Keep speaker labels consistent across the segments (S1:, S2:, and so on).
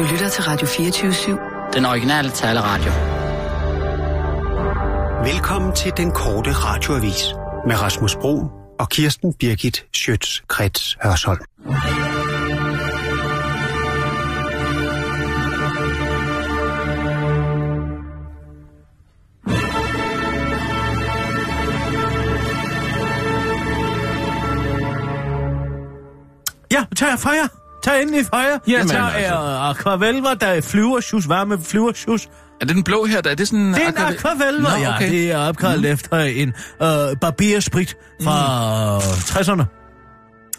S1: Du lytter til Radio 24-7.
S2: Den originale taleradio.
S3: Velkommen til den korte radioavis med Rasmus Bro og Kirsten Birgit Schøtz-Krets Hørsholm.
S4: Ja, tag fejre. Tag endelig fejre. Jeg
S5: Jamen,
S4: tager
S5: altså.
S4: akvavelver, der er flyversjus, varme flyversjus.
S5: Er det den blå her? Der? Er det sådan
S4: Det er en
S5: akvavel-
S4: akvavelver,
S5: Nå,
S4: ja.
S5: okay.
S4: Det er opkaldt mm. efter en øh, barbersprit fra mm. 60'erne.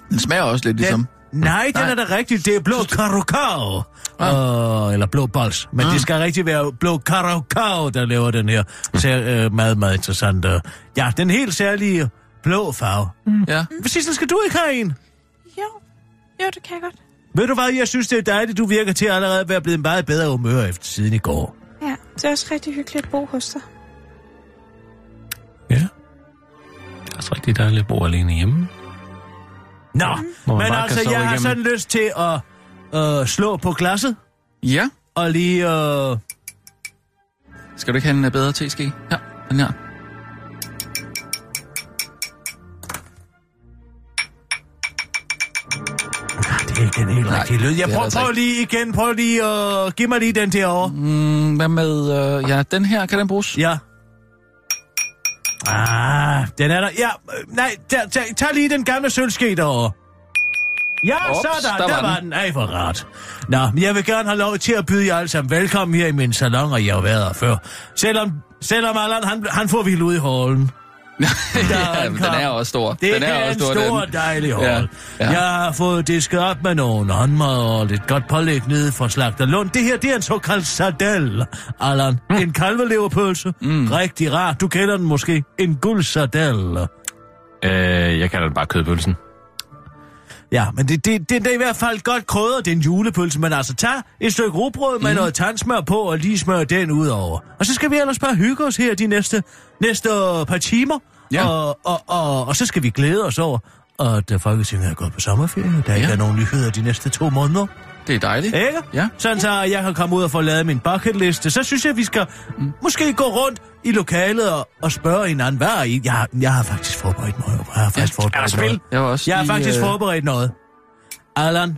S5: Den smager også lidt ligesom.
S4: Nej, den
S5: Nej.
S4: er da rigtigt. Det er blå karokao.
S5: Ah.
S4: Uh, eller blå bols. Men det skal rigtig være blå karokao, der laver den her. Så, uh, meget, meget interessant. Uh, ja, den helt særlige blå farve. Mm.
S5: Ja.
S4: Sissel, skal du ikke have en?
S6: Jo, jo, det kan jeg godt.
S4: Ved du hvad, jeg synes, det er dejligt. Du virker til at allerede være blevet meget bedre humør efter siden i går.
S6: Ja, det er også rigtig hyggeligt at bo hos dig.
S7: Ja. Det er også rigtig dejligt at bo alene hjemme.
S4: Nå,
S7: man
S4: men altså, jeg har sådan lyst til at øh, slå på glasset
S5: Ja.
S4: og lige... Øh,
S5: Skal du ikke have en øh, bedre teske? Ja, den her.
S4: Ikke den helt rigtige lyd. Jeg
S5: er
S4: prøver,
S5: altså
S4: prøv
S5: ikke.
S4: lige igen. Prøv lige at... Uh, giv mig lige den derovre.
S5: Mm, hvad med... Øh, ja, den her, kan den bruges?
S4: Ja. Ah, den er der. Ja, øh, nej, tag, tag, tag lige den gamle sølvske derovre. Ja,
S5: Ups,
S4: sådan,
S5: der
S4: der,
S5: var
S4: var
S5: den.
S4: den. Ej, for rart. Nå, jeg vil gerne have lov til at byde jer alle sammen velkommen her i min salon, og jeg har været her før. Selvom, selvom Allan, han, han får vildt ud i hallen.
S5: ja, den er også stor.
S4: Det
S5: den
S4: er,
S5: er
S4: en
S5: også
S4: stor,
S5: den.
S4: dejlig hall.
S5: Ja,
S4: Ja. Jeg har fået disket op med nogle håndmad og lidt godt pålæg nede fra Slagterlund. Det her, det er en såkaldt sardel, Allan. Mm. En kalveleverpølse. Mm. Rigtig rart. Du kender den måske. En guld sardel.
S7: Øh, jeg kalder det bare kødpølsen.
S4: Ja, men det, det, det, det er i hvert fald godt krydret, det er en julepølse. Men altså, tag et stykke rugbrød med mm. noget tandsmør på, og lige smør den ud over. Og så skal vi ellers bare hygge os her de næste, næste par timer.
S5: Ja.
S4: Og, og, og, og så skal vi glæde os over, at øh, Folketinget er gået på sommerferie. Der ikke
S5: Ja.
S4: er nogen nyheder de næste to måneder.
S5: Det er dejligt.
S4: Ikke?
S5: Ja.
S4: Sådan så jeg kan komme ud og få lavet min bucketliste. Så synes jeg, vi skal mm. måske gå rundt i lokalet og, og spørge hinanden, hvad er I? Jeg, har- jeg har faktisk forberedt noget. Jeg har faktisk
S5: Ja.
S4: forberedt
S7: Er
S4: noget.
S5: Jeg var også
S4: Jeg har faktisk
S5: øh,
S4: forberedt noget. Allan,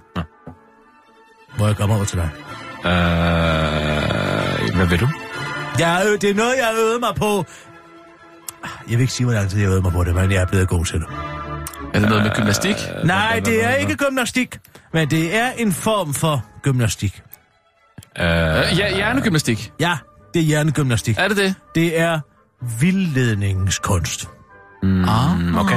S4: må jeg komme over til dig?
S7: Øh, hvad vil du?
S4: Jeg, det er noget, jeg øvet mig på. Jeg vil ikke sige, hvor lang tid jeg har øvet mig på det, men jeg er blevet god til det.
S5: Er det noget med gymnastik?
S4: Nej, det er ikke gymnastik, men det er en form for gymnastik.
S7: Øh,
S5: Øh, ja, hjernegymnastik.
S4: Ja, det er hjernegymnastik.
S5: Er det det?
S4: Det er vildledningskunst.
S5: Ah,
S7: okay.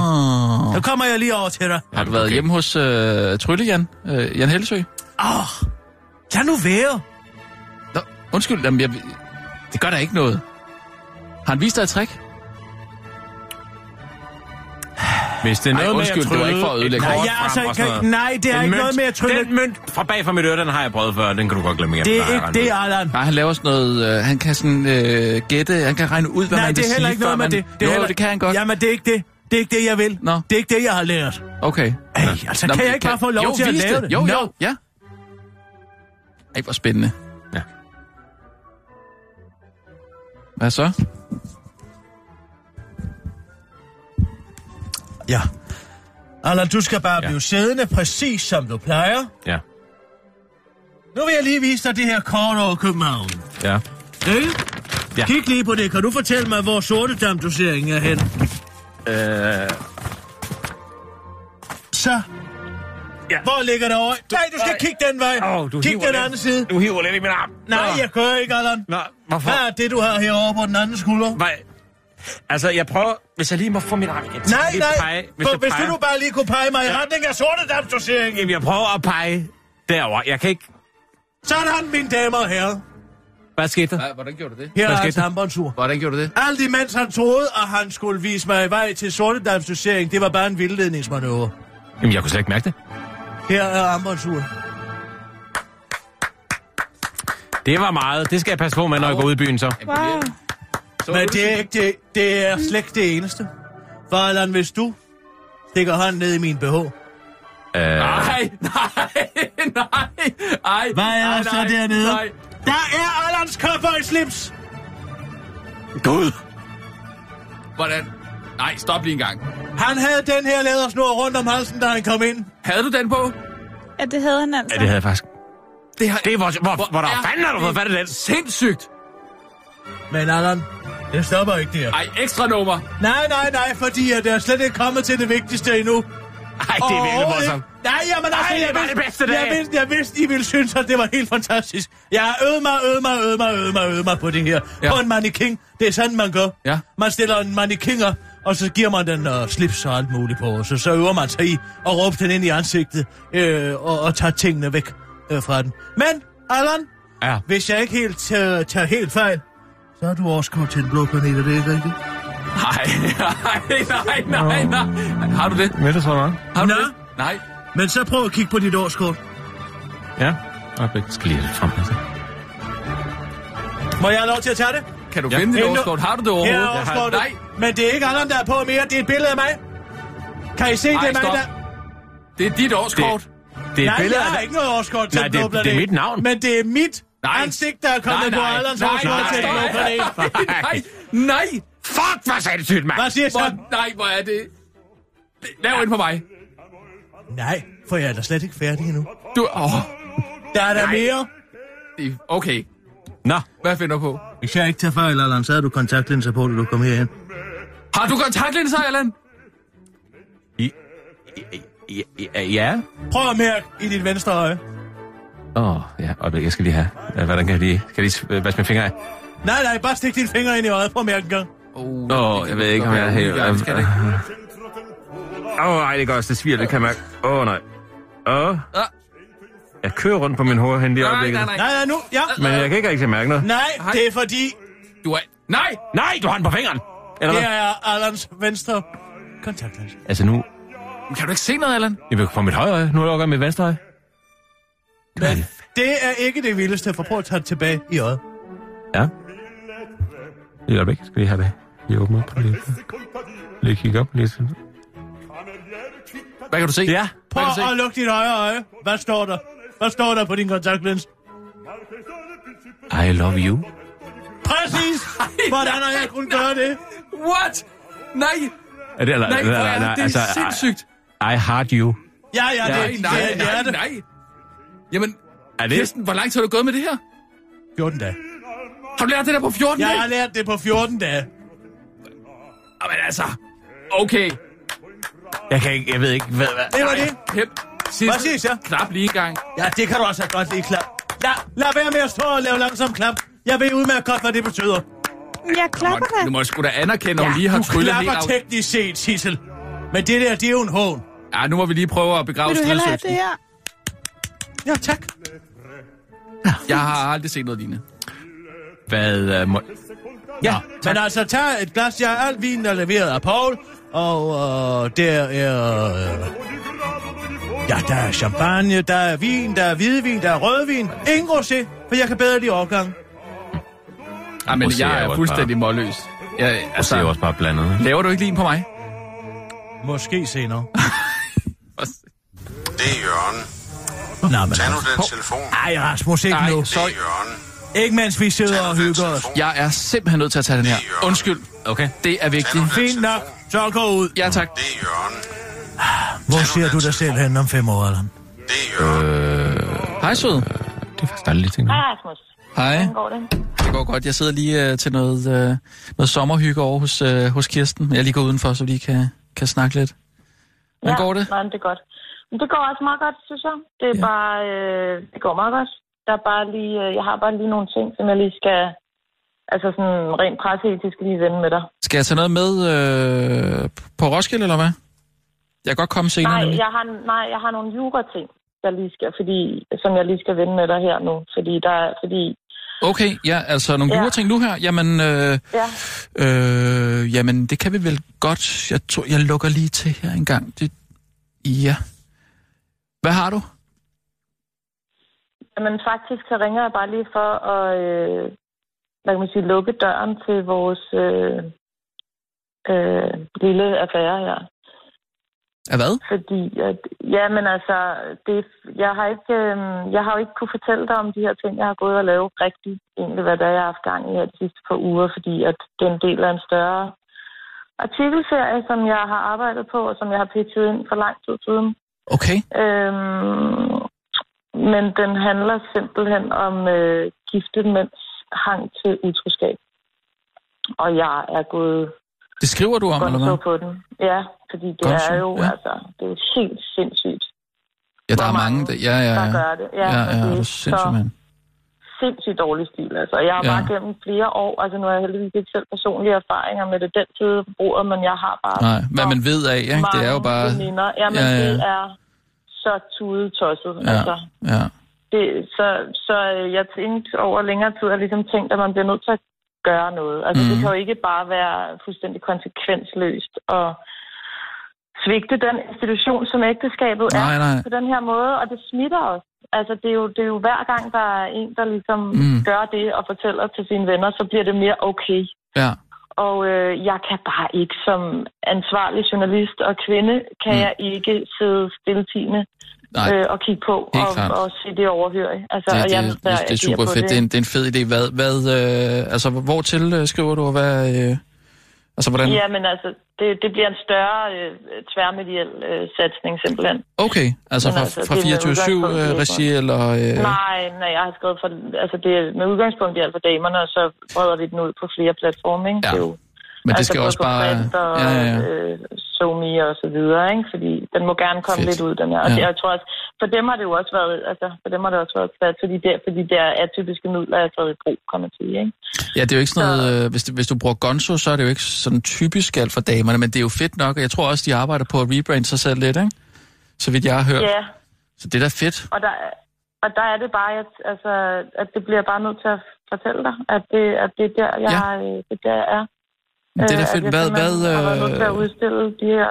S4: Nu kommer jeg lige over til dig.
S5: Har du været
S7: Okay.
S5: hjemme hos øh, Trylle Jan? Øh, Jan Hellesø?
S4: Åh, oh, lad nu være.
S5: Nå, undskyld, jamen, jeg, det gør da ikke noget. Har han vist dig et trick?
S7: Hvis det er
S5: Ej,
S7: noget
S5: undskyld,
S7: med at
S5: det var
S7: trylle
S5: ikke for at ødelægge
S4: Nej, jeg,
S7: frem
S4: altså,
S7: sådan
S4: kan, nej, det er
S7: En
S4: ikke
S7: mønt,
S4: noget med at trylle.
S7: Den mønt fra bag fra mit øre, den har jeg prøvet før. Den kan du godt glemme igen.
S4: Det er ikke det,
S7: ud.
S4: Allan.
S5: Nej, han laver sådan noget... Øh, han kan sådan øh, gætte, han kan regne ud, hvad
S4: Nej,
S5: man
S4: det
S5: vil
S4: er heller
S5: sige,
S4: ikke noget med
S5: man...
S4: det. Det, er
S5: jo,
S4: heller...
S5: det kan han godt.
S4: Jamen, det er ikke det. Det er ikke det, jeg vil.
S5: Nå.
S4: Det er ikke det, jeg har lært.
S5: Okay.
S4: Ej, altså,
S5: Nå,
S4: kan jeg ikke bare få lov
S5: jo,
S4: til at lave det?
S5: Jo, jo, ja. Ej, hvor spændende.
S7: Ja.
S5: Hvad så?
S4: Ja. Allan, du skal bare
S7: Ja.
S4: blive siddende præcis som du plejer.
S7: Ja.
S4: Nu vil jeg lige vise dig det her kort over København.
S7: Ja.
S4: Ikke?
S7: Ja.
S4: Kig lige på det. Kan du fortælle mig, hvor sortedamdoseringen er hen?
S7: Øh,
S4: Så.
S7: Ja.
S4: Hvor ligger det over? Nej, du skal
S7: Nej.
S4: kigge den vej.
S7: Åh, du
S4: Kig den
S7: lidt.
S4: anden side.
S7: du hiver lidt i min arm.
S4: Nej, jeg gør ikke, Allan.
S7: Nå, hvorfor?
S4: Hvad er det, du har herovre på den anden skulder?
S7: Hvad? Altså, jeg prøver... Hvis jeg lige må få min arm igen.
S4: Nej, nej.
S7: Pege,
S4: Hvis,
S7: jeg
S4: hvis du
S7: peger-
S4: nu bare lige kunne pege mig i
S7: Ja.
S4: retning af sortedamdoseringen.
S7: Jamen, jeg prøver at pege derover. Jeg kan ikke...
S4: Sådan, mine damer og herrer.
S7: Hvad skete der?
S5: Hva, hvordan gjorde du det?
S4: Her
S7: Hvad
S4: er armbåndsur.
S5: Hvordan gjorde du det?
S4: Alt imens han troede, at han skulle vise mig vej til sortedamsdosering, det var bare en vildledningsmanøvre.
S7: Jamen, jeg kunne slet ikke mærke det.
S4: Her er armbåndsuret.
S7: Det var meget. Det skal jeg passe på med, når jeg går ud i byen, så.
S6: Wow.
S4: Men det er, ikke det, det er slet ikke det eneste. For Allan, hvis du stikker hånden ned i min BH,
S7: Øh,
S5: Nej, nej, nej. Ej,
S4: Hvad er der så
S5: nej,
S4: dernede?
S5: Nej.
S4: Der er Allans slips!
S7: Gud.
S5: Hvordan? Nej, stop lige en gang.
S4: Han havde den her lædersnor rundt om halsen, da han kom ind.
S5: Havde du den på?
S6: Ja, det havde han altså.
S7: Ja, det havde jeg faktisk.
S5: Det, har...
S7: Det er hvor, hvor, hvor, hvor der
S5: er
S7: fanden har du fået fat i den?
S5: Sindssygt.
S4: Men Allan, det stopper ikke der.
S5: Ej, ekstra nummer.
S4: Nej, nej, nej, fordi at jeg er slet ikke kommet til det vigtigste endnu.
S7: Ej, det er virkelig
S4: ikke. Nej, jamen altså,
S7: Ej,
S4: jeg vidste,
S7: det bedste
S4: jeg
S7: dag.
S4: vidste, jeg vidste, I ville synes, at det var helt fantastisk. Jeg har øvet mig, øvet mig, øvet mig, øvet mig, øvet mig på det her.
S5: Ja.
S4: På en mannequin. Det er sådan, man gør.
S5: Ja.
S4: Man stiller en mannequin op, og så giver man den uh, slips og alt muligt på, og så, så øver man sig i at råbe den ind i ansigtet, øh, og, og tage tingene væk øh, fra den. Men, Allan,
S7: Ja.
S4: hvis jeg ikke helt uh, tager helt fejl, så har du også kommet til den blå planet, er det ikke rigtigt?
S5: Nej, nej, nej, nej, nej. Har du det?
S7: Med det, tror jeg.
S5: Har du
S4: Nå.
S5: det? Nej.
S4: Men så prøv at kigge på dit årskort.
S7: Ja. Øjeblik. Jeg skal lige have det frem. Altså.
S4: Må jeg have lov til at tage det?
S5: Kan du
S7: Ja.
S5: finde dit
S4: Endnu-
S5: årskort? Har du det overhovedet?
S4: er årskortet.
S5: Nej.
S4: Men det er ikke Allan, der er på mere. Det er et billede af mig. Kan I se,
S5: Ej,
S4: det er mig, der...
S5: Det er dit årskort.
S7: Det er et
S4: Nej,
S7: billede
S4: jeg har
S7: dig.
S4: ikke noget årskort til
S7: Nej, det- det er mit navn.
S4: Men det er mit
S5: Nej.
S4: ansigt, der er kommet på Allans
S5: nej,
S4: årskort til den blå planet.
S5: nej, nej, nej.
S7: Fuck, hvor sagde det sygt, mand.
S4: Hvad siger?
S5: Hvor, nej, hvor er det... Lav ind på mig.
S4: Nej, for jeg er da slet ikke færdig endnu.
S5: Du... Åh,
S4: Der er der
S5: Nej.
S4: mere.
S5: okay.
S7: Nå.
S5: Hvad finder du på?
S4: Hvis jeg ikke tager fejl, Allan, så har du kontaktlinser på, da du kom herhen.
S5: Har du kontaktlinser, Allan?
S7: I, i, i, i, ja.
S4: Prøv at mærke i dit venstre øje.
S7: Åh, oh, ja. Øjeblik, jeg skal lige have. Ja, Hvordan kan jeg lige... Skal jeg lige vaske mine fingre af?
S4: Nej, nej, bare stik dine fingre ind i øjet. Prøv at mærke en gang.
S5: Åh,
S7: Åh, jeg ved ikke, om jeg er? Åh, oh, ej, det gør også. Det sviger, det kan jeg mærke. Åh, oh, nej. Åh. Oh. Jeg kører rundt på min hoved hen lige i
S5: Nej,
S7: øjeblikket.
S5: nej, nej.
S4: Nej, nej, nu. Ja.
S7: Men jeg kan ikke rigtig mærke noget.
S4: Nej, det er fordi,
S5: Du er... Nej!
S7: Nej, du har den på fingeren! Eller
S4: det er Allans venstre kontaktlinser.
S7: Altså nu...
S5: Kan du ikke se noget, Allan?
S7: Jeg vil få mit højre øje. Nu lukker jeg mit venstre øje.
S4: Men det er ikke det vildeste, for prøv at tage det tilbage i øjet.
S7: Ja. Lige øjeblik. Skal lige have det. Lige åbne op. Lige, lige kigge op. Lige.
S5: Hvad kan du se?
S7: Ja.
S4: Prøv
S5: se?
S4: at lukke dit højre øje. Hvad står der? Hvad står der på din kontaktlens?
S7: I love you.
S4: Præcis! Hvordan har jeg kunnet gøre det?
S5: What? Nej!
S7: Er det, eller,
S5: Nej,
S7: eller,
S5: er
S7: nej,
S5: det
S7: altså,
S5: sindssygt.
S7: I, I heart you.
S4: Ja, ja, det,
S5: Nej,
S4: det,
S5: nej,
S4: det, det er
S5: nej,
S4: det.
S5: nej. Jamen,
S7: Er det?
S5: Kirsten, hvor lang tid har du gået med det her?
S4: 14 dage.
S5: Har du lært det der på 14
S4: Jeg
S5: dage?
S4: har lært det på 14 dage.
S5: Jamen altså, okay.
S7: Jeg kan ikke, jeg ved ikke, hvad, hvad.
S4: Det var det.
S5: Hep. Sidste.
S4: Hvad siger I så?
S5: Knap lige en gang.
S4: Ja, det kan du også godt lige klap. Lad, lad være med at stå og lave langsom klap. Jeg ved udmærket godt, hvad det betyder.
S6: Jeg klapper
S5: Du
S6: da.
S5: må sgu da anerkende, hun lige har
S4: Du
S5: tryllet helt
S4: klapper
S5: af.
S4: teknisk set, Sissel. Men det der, det er jo en hån.
S5: Ja, nu må vi lige prøve at begrave
S6: Vil du hellere have det her?
S4: Ja, tak.
S5: Jeg har aldrig set noget lignende.
S7: Hvad, uh, må...
S4: Ja, men altså, tag et glas. Jeg alt vinen er leveret af Paul. Og øh, der er... Øh, ja, der er champagne, der er vin, der er hvidvin, der er rødvin. Ingen rosé, for jeg kan bedre lide overgang.
S5: Ej, men
S7: Rosé er
S5: jeg er fuldstændig målløs. Jeg,
S7: Altså, det er
S5: altså,
S7: også bare blandet.
S5: laver du ikke lige en på mig?
S4: Måske senere.
S2: Det er Jørgen.
S4: Nå, men...
S2: Tag nu den telefon.
S4: Ej, Rasmus, ikke
S5: Nej,
S4: nu.
S2: Det er Jørgen.
S4: Ikke mens vi sidder og hygger os.
S5: Jeg er simpelthen nødt til at tage den her. Undskyld.
S7: Okay.
S5: Det er vigtigt.
S4: Fint nok. Så gå ud.
S5: Ja, tak.
S2: Det er Jørgen.
S4: Hvor ser du dig selv hen om fem år, Allan?
S2: Det er Jørgen.
S5: Hej, sød.
S7: Det er faktisk aldrig lige tænkt.
S8: Hej Rasmus.
S5: Hej.
S8: Hvordan går det?
S5: Det går godt. Jeg sidder lige uh, til noget, uh, noget sommerhygge over hos, uh, hos Kirsten. Jeg er lige gået udenfor, så vi lige kan, kan snakke lidt. Hvordan går det?
S8: Nej, det er godt. Men det går også meget godt, synes jeg. Det er
S5: Ja.
S8: bare, øh, det går meget godt. Der er bare lige, øh, jeg har bare lige nogle ting, som jeg lige skal, altså sådan rent presseetisk lige vende med dig.
S5: Skal jeg tage noget med øh, på Roskilde, eller hvad? Jeg kan godt komme senere.
S8: Nej,
S5: nemlig.
S8: jeg har, nej, jeg har nogle jura-ting, jeg lige skal, fordi, som jeg lige skal vende med dig her nu. Fordi der er, fordi,
S5: Okay, ja, altså nogle
S8: Ja.
S5: jura-ting nu her. Jamen, øh,
S8: ja,
S5: øh, jamen, det kan vi vel godt. Jeg tror, jeg lukker lige til her en gang. Det, ja. Hvad har du?
S8: men faktisk så ringer jeg bare lige for at, øh, hvad kan man sige, lukke døren til vores øh, øh, lille affære her.
S5: Af hvad?
S8: Fordi, at, ja, men altså, det, jeg, har ikke, øh, jeg har jo ikke kunne fortælle dig om de her ting, jeg har gået og lavet rigtigt, egentlig, hvad der er, jeg har haft gang i her de sidste par uger, fordi at det er en del af en større artikelserie, som jeg har arbejdet på, og som jeg har pitchet ind for lang tid siden.
S5: Okay.
S8: Øhm, men den handler simpelthen om øh, gifte mænds hang til utroskab. Og jeg er gået
S5: Det skriver du om, eller
S8: godt
S5: hvad?
S8: på den. Ja, fordi det
S5: Gonzo,
S8: er jo,
S5: ja.
S8: altså, det er helt sindssygt,
S5: Ja, der er mange, der, ja, ja,
S8: der
S5: ja.
S8: gør det. Ja,
S5: Ja, ja,
S8: det
S5: det
S8: er
S5: er sindssygt,
S8: så
S5: mand.
S8: Sindssygt dårlig stil. Altså, jeg har
S5: Ja.
S8: bare gennem flere år, altså nu har jeg heldigvis ikke selv personlige erfaringer med det den side på bordet, men jeg har bare
S5: Nej, hvad man ved af, ikke? Det er jo bare...
S8: Veninder. Jamen,
S5: Ja,
S8: ja,
S5: ja.
S8: ja. det er så tudetosset.
S5: Ja,
S8: Altså,
S5: ja.
S8: det, så, så øh, jeg tænkte over længere tid, at ligesom tænkt, at man bliver nødt til at gøre noget. Altså, mm. det
S5: Mhm.
S8: kan jo ikke bare være fuldstændig konsekvensløst og svigte den institution, som ægteskabet
S5: Nej,
S8: er
S5: nej.
S8: på den her måde, og det smitter også. Altså, det er jo, det er jo hver gang, der er en, der ligesom
S5: Mm.
S8: gør det og fortæller til sine venner, så bliver det mere okay.
S5: Ja.
S8: Og øh, jeg kan bare ikke som ansvarlig journalist og kvinde, kan
S5: Mm.
S8: jeg ikke sidde stiltigende
S5: Nej,
S8: øh, og kigge på og,
S5: klart.
S8: og se det overhøre. Altså,
S5: det,
S8: og jeg,
S5: det, det, det er super fedt. Det er, en, det er en fed idé. Hvad, hvad, øh, altså, hvor til øh, skriver du, og hvad... Øh, altså, hvordan...
S8: Ja, men altså, det, det bliver en større øh, tværmediel øh, satsning simpelthen.
S5: Okay, altså
S8: Men
S5: fra,
S8: altså,
S5: fra
S8: det er med
S5: 24-7
S8: udgangspunkt i
S5: øh,
S8: det,
S5: regi, eller... Øh,
S8: Nej, nej, jeg har skrevet for, altså det er med udgangspunkt i alt for damerne, og så breder vi den ud på flere platforme, ikke?
S5: Ja.
S8: Det er jo,
S5: men det
S8: altså
S5: skal også bare...
S8: og
S5: Ja, ja, ja.
S8: øh, SoMe og så videre, ikke? Fordi den må gerne komme
S5: Fedt.
S8: lidt ud, den her. Og
S5: Ja.
S8: det, jeg tror også, for dem har det jo også været, altså, for dem har det også været svært, fordi der, fordi der atypiske midler er taget i brug, kan man sige, ikke?
S5: Ja, det er jo ikke sådan noget... Øh, hvis, det, hvis du bruger Gonzo, så er det jo ikke sådan typisk alt for damerne, men det er jo fedt nok, og jeg tror også, de arbejder på at rebrande sig selv lidt, ikke? Så vidt jeg har hørt.
S8: Ja,
S5: Så det er da fedt.
S8: og der, og der er det bare, at, altså, at det bliver bare nødt til at fortælle dig, at det, at det er der, jeg
S5: Ja.
S8: ja. er, det er der, er.
S5: Det er da
S8: Øh,
S5: fedt.
S8: Jeg
S5: Hvad... hvad
S8: simpelthen har været nødt til at
S5: øh,
S8: udstille de her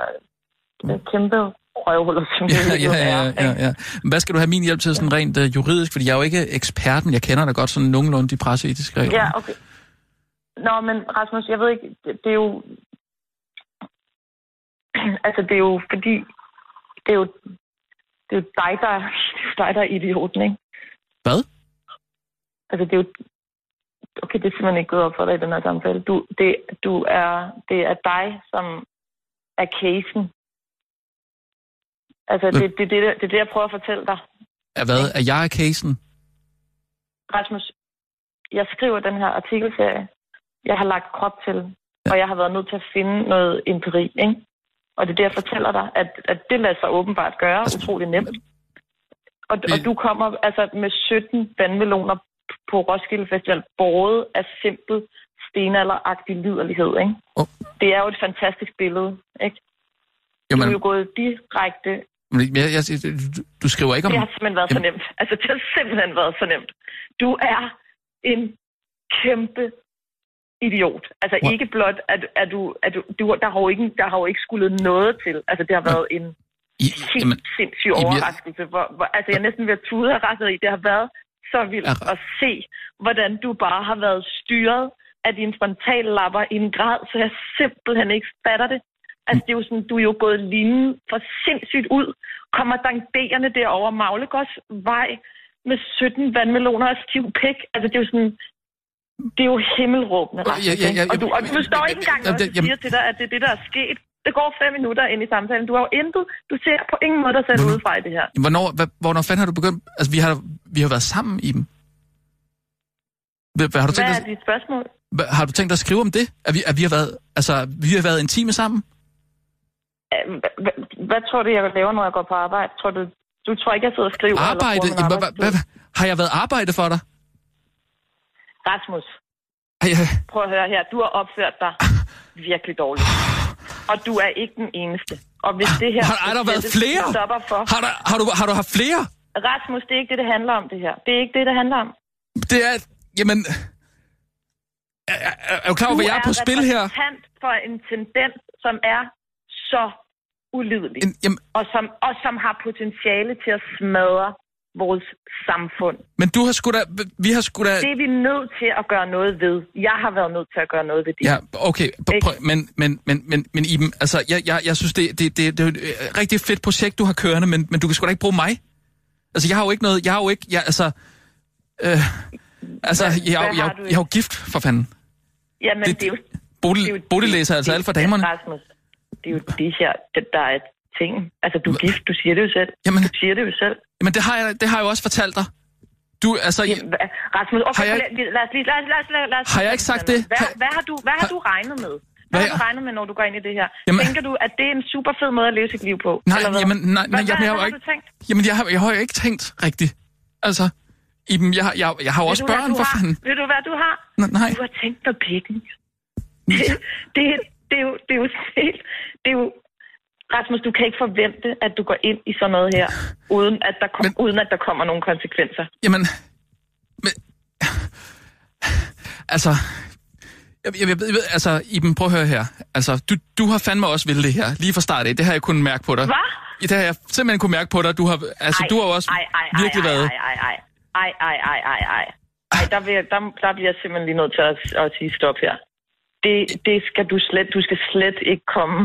S8: øh, kæmpe røvhuller, som
S5: ja,
S8: det
S5: ja, ja, ja, ja. Hvad skal du have min hjælp til sådan rent uh, juridisk? Fordi jeg er jo ikke eksperten. Jeg kender da godt sådan nogenlunde de presseetiske regler.
S8: Ja, okay. Nå, men Rasmus, jeg ved ikke, det, det er jo... Altså, det er jo fordi... Det er jo, det er jo dig, der, er dig, der er idioten, ikke?
S5: Hvad?
S8: Altså, det er jo... Okay, det er simpelthen ikke gået op for dig i den her samtale. Du, det, du er, det er dig, som er casen. Altså, det, det, det, det er det, jeg prøver at fortælle dig.
S5: Er, hvad? Er jeg casen?
S8: Rasmus, jeg skriver den her artikelserie. Jeg har lagt krop til, ja. og jeg har været nødt til at finde noget empiri, ikke? Og det er det, jeg fortæller dig, at, at det lader sig åbenbart gøre
S5: Altså,
S8: utrolig nemt. Og, og du kommer altså med 17 vandmeloner på Roskilde Festival, båret af simpel stenalderagtig liderlighed, ikke?
S5: Oh.
S8: Det er jo et fantastisk billede, ikke?
S5: Jamen,
S8: Du er jo gået direkte
S5: men jeg, jeg, du, du skriver ikke om...
S8: Det har simpelthen været
S5: Jamen-
S8: så nemt. Altså, det har simpelthen været så nemt. Du er en kæmpe idiot. Altså,
S5: What?
S8: ikke blot, at, at du, at du, du, der, har jo ikke, der har jo ikke skulle noget til. Altså, det har været en
S5: I,
S8: helt
S5: jamen,
S8: sindssyg
S5: I-
S8: overraskelse. Hvor, hvor, altså, jeg er næsten ved at tude af raseri. Det har været så vildt at se, hvordan du bare har været styret af dine frontallapper i en grad, så jeg simpelthen ikke fatter det. Altså, det er jo sådan, du er jo gået linjen for sindssygt ud. Kommer danderende derover Maglegårds vej med 17 vandmeloner og stiv pik. Altså, det er jo sådan... Det er jo himmelråbende, Rasmus,
S5: ja, ja, ja,
S8: og, du, og du står
S5: ja,
S8: ikke engang
S5: jamen-
S8: siger til dig, at det er det, der er sket. Det går fem minutter ind i samtalen. Du har jo intet. Du ser på ingen måde dig selv
S5: Hvornår-
S8: udefra i det her.
S5: Hvornår, hvad, hvornår fanden har du begyndt? Altså, vi har, vi har været sammen i dem. Hvad, har, du tænkt
S8: Hvad er dit spørgsmål?
S5: hvad, har du tænkt dig at skrive om det? At vi, at vi har været, altså, vi har været intime sammen?
S8: Hva- hva- Hvad tror du, jeg laver, når jeg går på arbejde? Tror du, du tror ikke, jeg sidder og skriver?
S5: Arbejde? har jeg været arbejde for dig?
S8: Rasmus, prøv at høre her. Du har opført dig virkelig dårligt. Og du er ikke den eneste. Og hvis det her...
S5: Har- har der været flere?
S8: Stopper for.
S5: har, der, har, du, har du haft flere?
S8: Rasmus, det er ikke det, det handler om, det her. Det er ikke det, det handler om.
S5: Det er, jamen... Er, er, er du klar over, hvad jeg er på spil her?
S8: repræsentant for en tendens, som er så ulidelig.
S5: En, jamen,
S8: og som, og som har potentiale til at smadre vores samfund.
S5: Men du har sgu da... Vi har sgu da...
S8: Det er vi nødt til at gøre noget ved. Jeg har været nødt til at gøre noget ved det.
S5: Ja, okay. P- men, men, men, men, men Iben, altså, jeg, jeg, jeg synes, det, det, det, det er et øh, rigtig fedt projekt, du har kørende, men, men du kan sgu da ikke bruge mig. Altså, jeg har jo ikke noget... Jeg har jo ikke... Jeg, altså... Øh, altså,
S8: Hvad-
S5: jeg, jeg, jeg, jeg, er jo gift, for fanden.
S8: Jamen,
S5: det-
S8: det, er jo...
S5: Bodil,
S8: det er jo-
S5: Bodil læser altså
S8: det-
S5: alt for damerne.
S8: Rasmus, det er jo det her, der er ting. Altså, du er gift, du siger det jo selv.
S5: Jamen-
S8: Du siger det jo selv.
S5: Jamen, det har jeg, det har jeg jo også fortalt dig. Du, altså... Jeg,
S8: Jamen, Rasmus, okay,
S5: Har jeg-
S8: lad, os lige, lad, os- lad, os- lad, os- lad, os-
S5: Har jeg ikke sagt det?
S8: Hvad,
S5: Har-
S8: hvad, har, du, hvad har
S5: har-
S8: du regnet med? Hvad, har du regnet med, når du går ind i det her?
S5: Jamen-
S8: Tænker du, at det er en super fed måde at leve sit liv på?
S5: nej,
S8: eller hvad?
S5: jamen, nej, nej,
S8: hvad,
S5: jeg,
S8: hvad,
S5: jeg, har ikke... Jamen, jeg har, jeg har jo ikke tænkt rigtigt. Altså, Iben, jeg, har- jeg, jeg har jo også
S8: du,
S5: børn, for fanden.
S8: Ved du, hvad du har?
S5: N- nej.
S8: Du har tænkt dig pikken. Det, det, det, er jo, det er jo helt... Det er jo, Rasmus, du kan ikke forvente, at du går ind i sådan noget her, uden at der, kom,
S5: Men-
S8: uden at der kommer nogle konsekvenser.
S5: Jamen, men, altså, jeg, jeg, jeg, ved- altså, Iben, prøv at høre her. Altså, du, du har fandme også ville det her, lige fra start af. Det har jeg kunnet mærke på dig.
S8: Hvad?
S5: Det har jeg simpelthen kunne mærke på dig. Du har, altså,
S8: Ej,
S5: du har også
S8: ej, ej,
S5: virkelig
S8: ej,
S5: været...
S8: Ej, ej, ej, ej, ej, ej, ej, ej. Ej, der, vil, jeg- der, der bliver jeg simpelthen lige nødt til at, at sige stop her. Det, det skal du slet, du skal slet ikke komme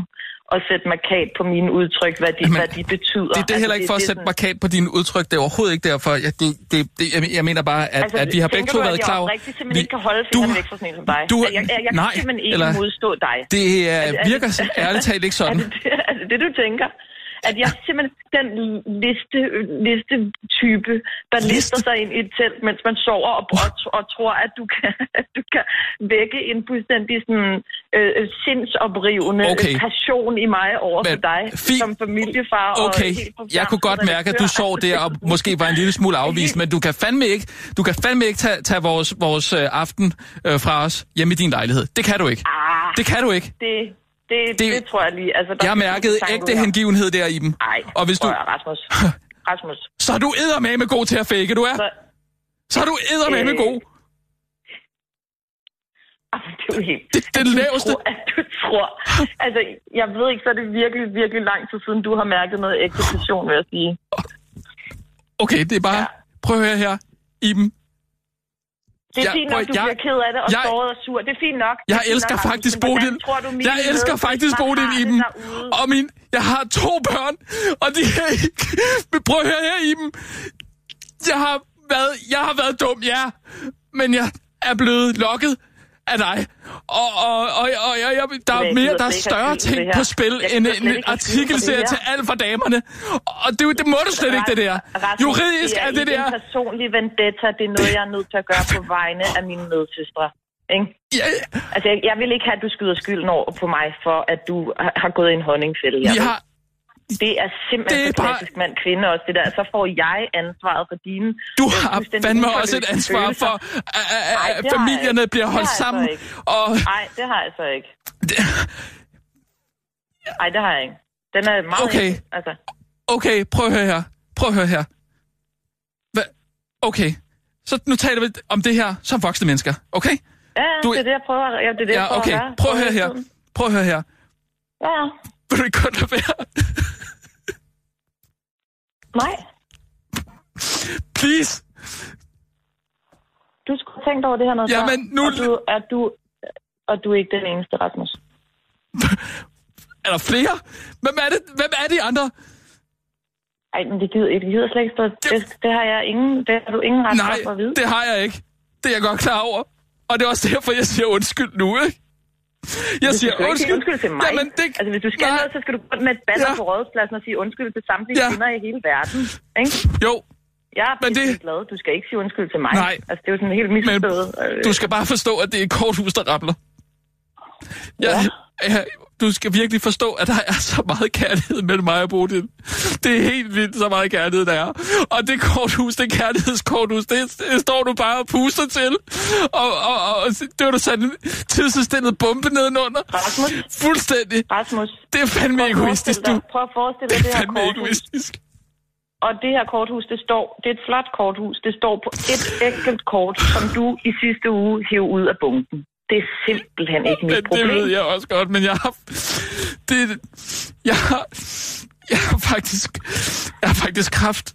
S8: og sætte markat på mine udtryk, hvad de,
S5: Jamen,
S8: hvad de betyder.
S5: Det, det er heller ikke for at
S8: det er
S5: sætte
S8: sådan-
S5: markat på dine udtryk. Det er overhovedet ikke derfor. Jeg, det, det, det, jeg, jeg mener bare, at, altså, at vi har begge
S8: tænker
S5: to
S8: du,
S5: været
S8: at
S5: klar
S8: jeg
S5: over...
S8: oprigtigt simpelthen ikke kan holde
S5: du,
S8: fingrene væk fra sådan en som dig?
S5: du,
S8: jeg, jeg, jeg, jeg
S5: nej,
S8: kan simpelthen ikke
S5: eller-
S8: modstå dig.
S5: det er,
S8: Er det- er
S5: virker
S8: det-
S5: ærligt talt ikke
S8: Er
S5: sådan.
S8: det, det, er det det, du tænker? At jeg simpelthen den liste, liste type, der
S5: Liste?
S8: lister sig ind i et telt, mens man sover og, og, og tror, at du kan, at du kan vække en fuldstændig sådan, øh, sindsoprivende
S5: Okay.
S8: passion i mig over for
S5: Men
S8: dig
S5: fint.
S8: som familiefar. og
S5: Okay,
S8: på
S5: jeg kunne godt mærke, at du sov der og måske var en lille smule afvist, men du kan fandme ikke, du kan fandme ikke tage, tage vores, vores øh, aften øh, fra os hjemme i din lejlighed. Det kan du ikke.
S8: Ah,
S5: Det kan du ikke.
S8: det, det,
S5: Det-
S8: det, tror jeg lige. Altså, der
S5: Jeg har
S8: skal
S5: mærket
S8: tanke
S5: ægte hengivenhed der i dem.
S8: Ej,
S5: Og hvis du...
S8: høre, Rasmus. Rasmus.
S5: Så er du eddermame god til at fake, du er.
S8: Så,
S5: Så er du eddermame
S8: Øh,
S5: god.
S8: Ah, det er jo helt...
S5: Det- det det laveste.
S8: Tror, at du tror... Altså, jeg ved ikke, så er det virkelig, virkelig lang tid siden, du har mærket noget ægte passion, vil jeg sige.
S5: Okay, det er bare...
S8: Ja.
S5: Prøv at høre her, Iben.
S8: Det er
S5: Jeg-
S8: fint nok, du
S5: jeg-
S8: bliver ked af det og
S5: jeg-
S8: såret og sur. Det er fint nok.
S5: Jeg elsker
S8: nok,
S5: faktisk Bodil. Jeg elsker faktisk Bodil Iben.
S8: derude?
S5: Og min, jeg har to børn, og de er ikke... Men prøv at høre her, Iben. Jeg har været, jeg har været dum, ja. Men jeg er blevet lokket af dig. Og, og, og, og jeg, jeg, der er
S8: Jeg
S5: mere, der er større ting
S8: det
S5: på spil,
S8: Jeg
S5: end en artikelserie
S8: det
S5: til alt for damerne. Og det, det må du slet ikke, det der. Juridisk er det
S8: Det
S5: der...
S8: er en personlig vendetta. Det er noget, jeg er nødt til at gøre på vegne af mine medsøstre. Ikke?
S5: Ja,
S8: Altså, jeg, jeg vil ikke have, at du skyder skylden over på mig for, at du har, har gået i en honningfælde. Jeg ved
S5: har...
S8: Det er simpelthen
S5: Det er
S8: det er
S5: bare-
S8: klassisk mand-kvinde også, det der. Så får jeg ansvaret for dine...
S5: Du
S8: øh,
S5: har fandme også et ansvar
S8: følelser.
S5: for, at, at,
S8: Ej,
S5: at
S8: det har
S5: familierne
S8: jeg
S5: bliver
S8: Det
S5: holdt sammen. Og
S8: Nej, det har jeg så ikke. Nej, det har jeg ikke. Den er meget...
S5: Okay.
S8: Altså,
S5: okay, prøv at høre her. Prøv at høre her. Hva? Okay, så nu taler vi om det her som voksne mennesker, okay?
S8: ja,
S5: Du-
S8: det er det, jeg prøver, ja, det er det,
S5: Ja,
S8: jeg prøver
S5: okay.
S8: at.
S5: Prøv at høre her. Prøv at høre her.
S8: Ja, ja.
S5: Vil du ikke godt lade være?
S8: Nej,
S5: Please.
S8: du skulle have tænkt over det her noget
S5: Jamen, nu-
S8: Og du, er du, og du er ikke den eneste, Rasmus.
S5: Er der flere? Hvem er det? Hvem er de andre?
S8: Ej, men det gider, det gider slet ikke stå. Det, det, har jeg ingen, det har du ingen ret
S5: Nej,
S8: for at vide.
S5: det har jeg ikke. Det er jeg godt klar over. Og det er også derfor, jeg siger undskyld nu, ikke? Jeg
S8: Du
S5: siger
S8: sige
S5: undskyld.
S8: undskyld til mig.
S5: Jamen, det...
S8: Altså, hvis du skal
S5: Nej.
S8: noget, så skal du gå med et banner
S5: Ja.
S8: på rådspladsen og sige undskyld til samtlige
S5: Ja.
S8: kvinder i hele verden. Ikke?
S5: Jo,
S8: Jeg er
S5: Men det-
S8: glad. Du skal ikke sige undskyld til mig.
S5: Nej.
S8: Altså, det er jo sådan helt
S5: men
S8: misforstået. Øh,
S5: du skal bare forstå, at det er et korthus, der ramler. Jeg, jeg, du skal virkelig forstå, at der er så meget kærlighed mellem mig og Bodil. Det er helt vildt, så meget kærlighed, der er. Og det korthus, det kærlighedskorthus, det, det står du bare og puster til. Og, og, og det var du sat en tidsudstillet bombe nedenunder.
S8: Rasmus,
S5: Fuldstændig.
S8: Rasmus.
S5: Det er fandme egoistisk, du.
S8: Prøv at forestille dig
S5: Det
S8: det
S5: er
S8: her korthus.
S5: egoistisk.
S8: Og det her korthus, det står, det er et flot korthus. Det står på et enkelt kort, som du i sidste uge hæv ud af bunken. Det er simpelthen ikke mit
S5: Men det
S8: problem.
S5: ved jeg også godt, men jeg har... Det, jeg har... Jeg har faktisk... Jeg har faktisk kraft.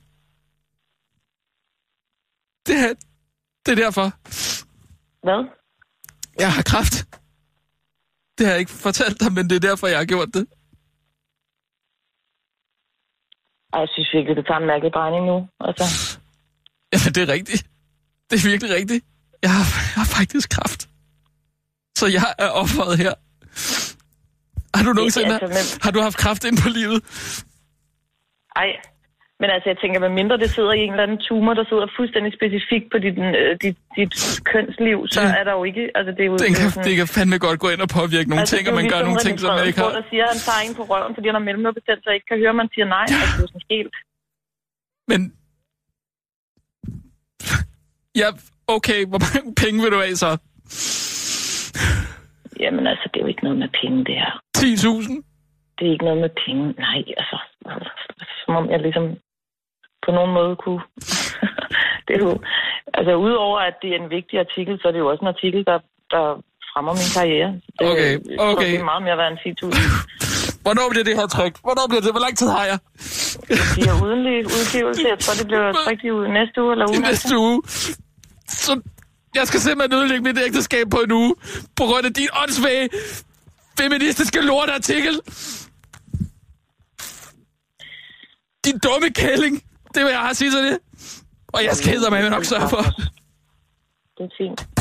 S5: Det er, det er derfor.
S8: Hvad?
S5: Jeg har kræft. Det har jeg ikke fortalt dig, men det er derfor, jeg har gjort det.
S8: Ej, jeg synes virkelig, det tager en mærkelig drejning nu. Altså,
S5: Ja, det er rigtigt. Det er virkelig rigtigt. Jeg har, jeg har faktisk kræft. Så jeg er offeret her. Har du nogensinde
S8: altså, men-
S5: har du haft kræft ind på livet?
S8: ej. Men altså, jeg tænker, hvad mindre det sidder i en eller anden tumor, der sidder fuldstændig specifikt på dit, øh, dit, dit kønsliv, så
S5: Det-
S8: er der jo ikke... Altså, det er jo,
S5: Det kan,
S8: sådan-
S5: det kan fandme godt gå ind og påvirke nogle
S8: altså,
S5: ting, og man gør nogle ting, som man ikke har.
S8: Der siger, at han tager en på røven, fordi han har mellemørebetændt, så ikke kan høre, man siger nej. Altså, det er jo sådan helt...
S5: Men... Ja, okay, hvor mange penge vil du have så?
S8: Jamen altså, det er jo ikke noget med penge, det her.
S5: 10.000?
S8: Det er ikke noget med penge. Nej, altså... Som om jeg ligesom på nogen måde kunne... det er jo... Altså, udover at det er en vigtig artikel, så er det jo også en artikel, der, der fremmer min karriere. Det,
S5: Okay, okay.
S8: Det er meget mere værd end 10.000.
S5: Hvornår bliver det her trygt? Hvornår bliver det? Hvor lang tid har jeg?
S8: De har udenlig udgivelse. Jeg tror, det bliver trygt i uge næste uge eller
S5: I
S8: ugen. efter.
S5: næste uge. Så jeg skal simpelthen ødelægge mit ægteskab på en uge, på grund af din åndssvage feministiske lortartikel. Din dumme kælling. Det vil jeg have at sige til det. Og jeg skal med nok sørge for.
S8: Det er fint.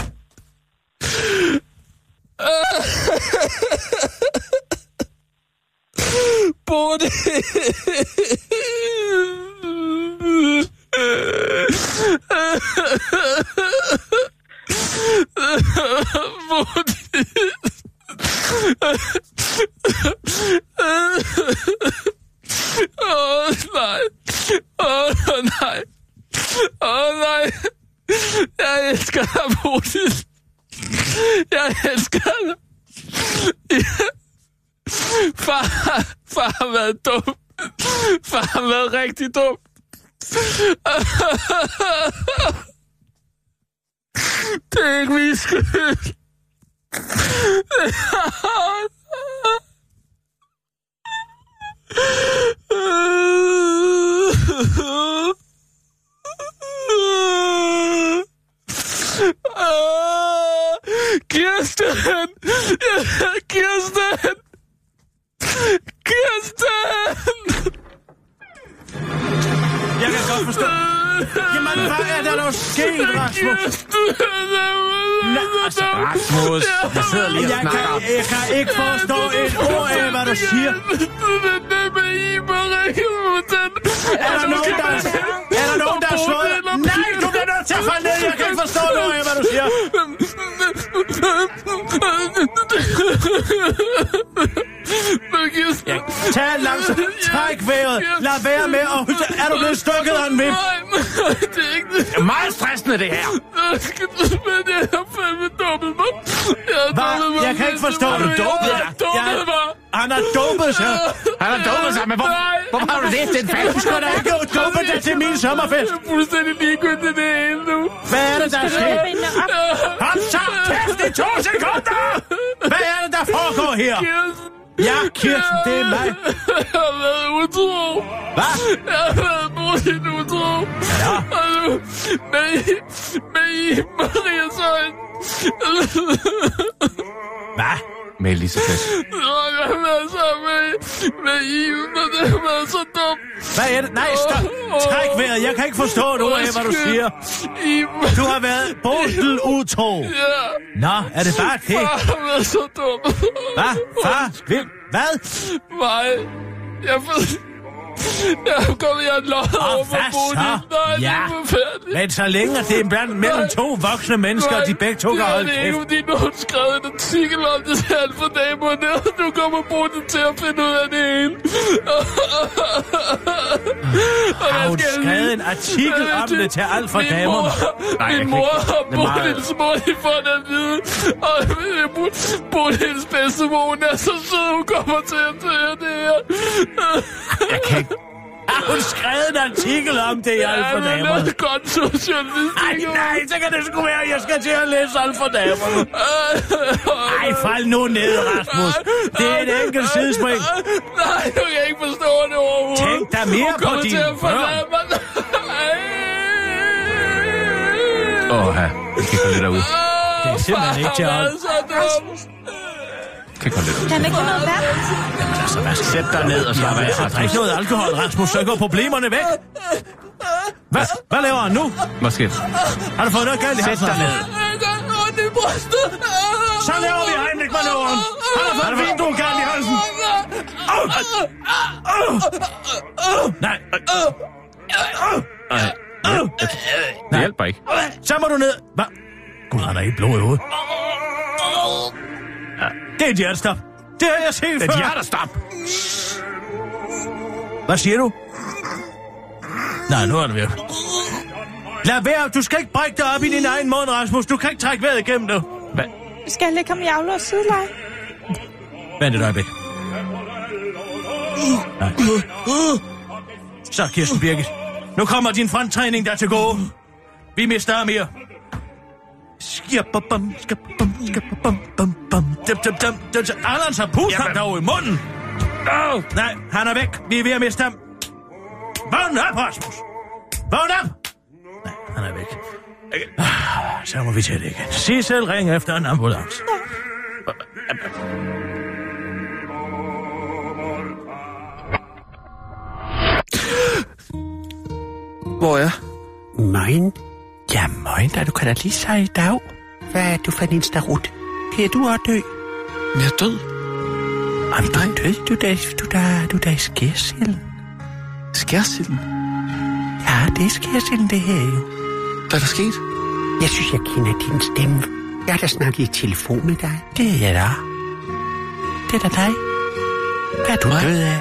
S5: Både. Åh, oh, nej. Åh, oh, nej. Åh, oh, nej. Jeg elsker dig, Bodil. Jeg elsker dig. Far, far har været dum. Far har været rigtig dum. Det er ikke min skyld. Kirsten! Kirsten! Kirsten!
S4: Jeg kan godt forstå. Jamen, hvad er der dog sket, Rasmus? Nej, altså,
S7: Rasmus, jeg sidder lige og
S4: Jeg
S7: snakker.
S4: kan, jeg kan ikke forstå et ord af, hvad du siger. Er der nogen, der, er der nogen, der er slået? Nej, du bliver nødt til at falde ned. Jeg kan ikke forstå noget af, hvad du siger. Ja, tag langsomt. Træk vejret. Lad være med at... Er du blevet stukket af en vip?
S5: Nej, det er ikke det.
S7: Det er meget stressende, det her.
S5: Men jeg har fandme dumpet mig. Jeg.
S4: Jeg kan ikke forstå det.
S5: Jeg har dumpet
S4: Jeg-
S5: mig.
S4: Han har dopet sig.
S7: Han har dummet sig, men hvor, hvorfor har du læst den
S4: Du
S7: fast?
S4: skal da ikke dope dig til min sommerfest.
S5: Jeg er fuldstændig ligegyldigt det hele nu.
S4: Hvad er det, der er sket? Hold så kæft i to sekunder! Hvad er det, der foregår her?
S5: Kirsten,
S4: Ja, Kirsten, det er mig.
S5: jeg har været utro.
S4: Hvad?
S5: Jeg har været Bodil utro.
S4: Ja.
S5: Og nu med, med i Marias øjne.
S4: Hvad?
S7: Med Elisabeth.
S5: Jeg har sammen med, med Iben, og det har været så dumt.
S4: Hvad er det? Nej, stop. Træk vejret. Jeg kan ikke forstå et ord af, hvad du siger. Du har været bodel utro.
S5: ja.
S4: Nå, er det bare det?
S5: Far har været så dum.
S4: Hvad? Far? Hvem? Hvad?
S5: Mig. Jeg ved... Jeg kommet, jeg løjet
S4: Og
S5: over
S4: hvad
S5: Bodil. Nej, det
S4: Ja.
S5: er forfærdeligt.
S4: Men så længe det er blandt mellem to voksne mennesker, og de begge to kan holde
S5: Det er ikke,
S4: kæft.
S5: fordi nu har skrevet en artikel om det til alt for dage på ned. Nu kommer Bodil til at finde ud af det hele.
S4: Har hun skrevet en artikel om det til alt for
S5: min
S4: damerne?
S5: Mor,
S7: Nej,
S5: min mor og
S7: det
S5: Bodils mor, de får det at vide. Og Bodils bedstemor, hun er så sød, hun kommer til at høre det her.
S7: Jeg kan.
S4: Har hun skrevet en artikel om det i alt for
S5: Ja, men
S4: damerne?
S5: det er godt socialistisk.
S4: Ej, nej, så kan det sgu være, at jeg skal til at læse alt for damerne. Ej, fald nu ned, Rasmus. Det er et enkelt sidespring.
S5: Nej, du kan ikke forstå det overhovedet.
S4: Tænk da mere på dine
S5: til at forlade
S4: børn.
S7: Åh, ja. Vi kan komme lidt derud.
S3: Det er simpelthen ikke til at
S7: Kan komme lidt ud.
S6: Kan ikke noget vand?
S3: Altså, hvad skal
S7: Sæt dig ned og slap af,
S3: jeg drikke noget alkohol, Rasmus, så går problemerne væk. Hvad, hvad laver han nu?
S7: Måske.
S3: Har du fået noget galt i
S7: Sæt
S3: halsen?
S7: dig ned.
S3: Så laver vi Heimlich-manøvren. Han har fået vin, du er galt i halsen. Nej,
S7: Nej. Det hjælper ikke.
S3: så må du ned. Hvad? Gud, han har ikke blod i hovedet. Det er et hjertestop. Det har jeg set
S7: Det
S3: før.
S7: er hjertestop.
S3: Hvad siger du? Nej, nu er det ved. Lad være, du skal ikke brække dig op i din egen mund, Rasmus. Du kan ikke trække vejret igennem det.
S7: Hvad?
S6: Skal jeg lægge ham i aflås sideleje?
S3: Vent et øjeblik. Nej. Så, Kirsten Birgit. Nu kommer din fronttræning der til gode. Vi mister ham mere. Skjababam, skababam, skababam, bam, bam. Dum, dum, dum, dum, dum. Anders har pustet ham dog i munden. Oh, nej, han er væk. Vi er ved at miste ham. Vågn op, Rasmus. Vågn op. Nej, han er væk. Ah, Så må vi til det igen. Sig selv ring efter en ambulance.
S5: Hvor er jeg?
S9: Mein?
S3: Ja, møgen da, du kan da lige sige i dag.
S9: Hvad er du for en starut?
S3: Kan du også dø?
S5: Men jeg er død.
S3: Jamen, du er død, du da, du da, du da i skærsilden.
S5: Skærsilden?
S3: Ja, det er skærsilden, det her jo.
S5: Hvad er der sket?
S9: Jeg synes, jeg kender din stemme. Jeg har da snakket i telefon med dig.
S3: Det er jeg da. Det er da dig. Hvad er du
S5: Mig?
S3: død af?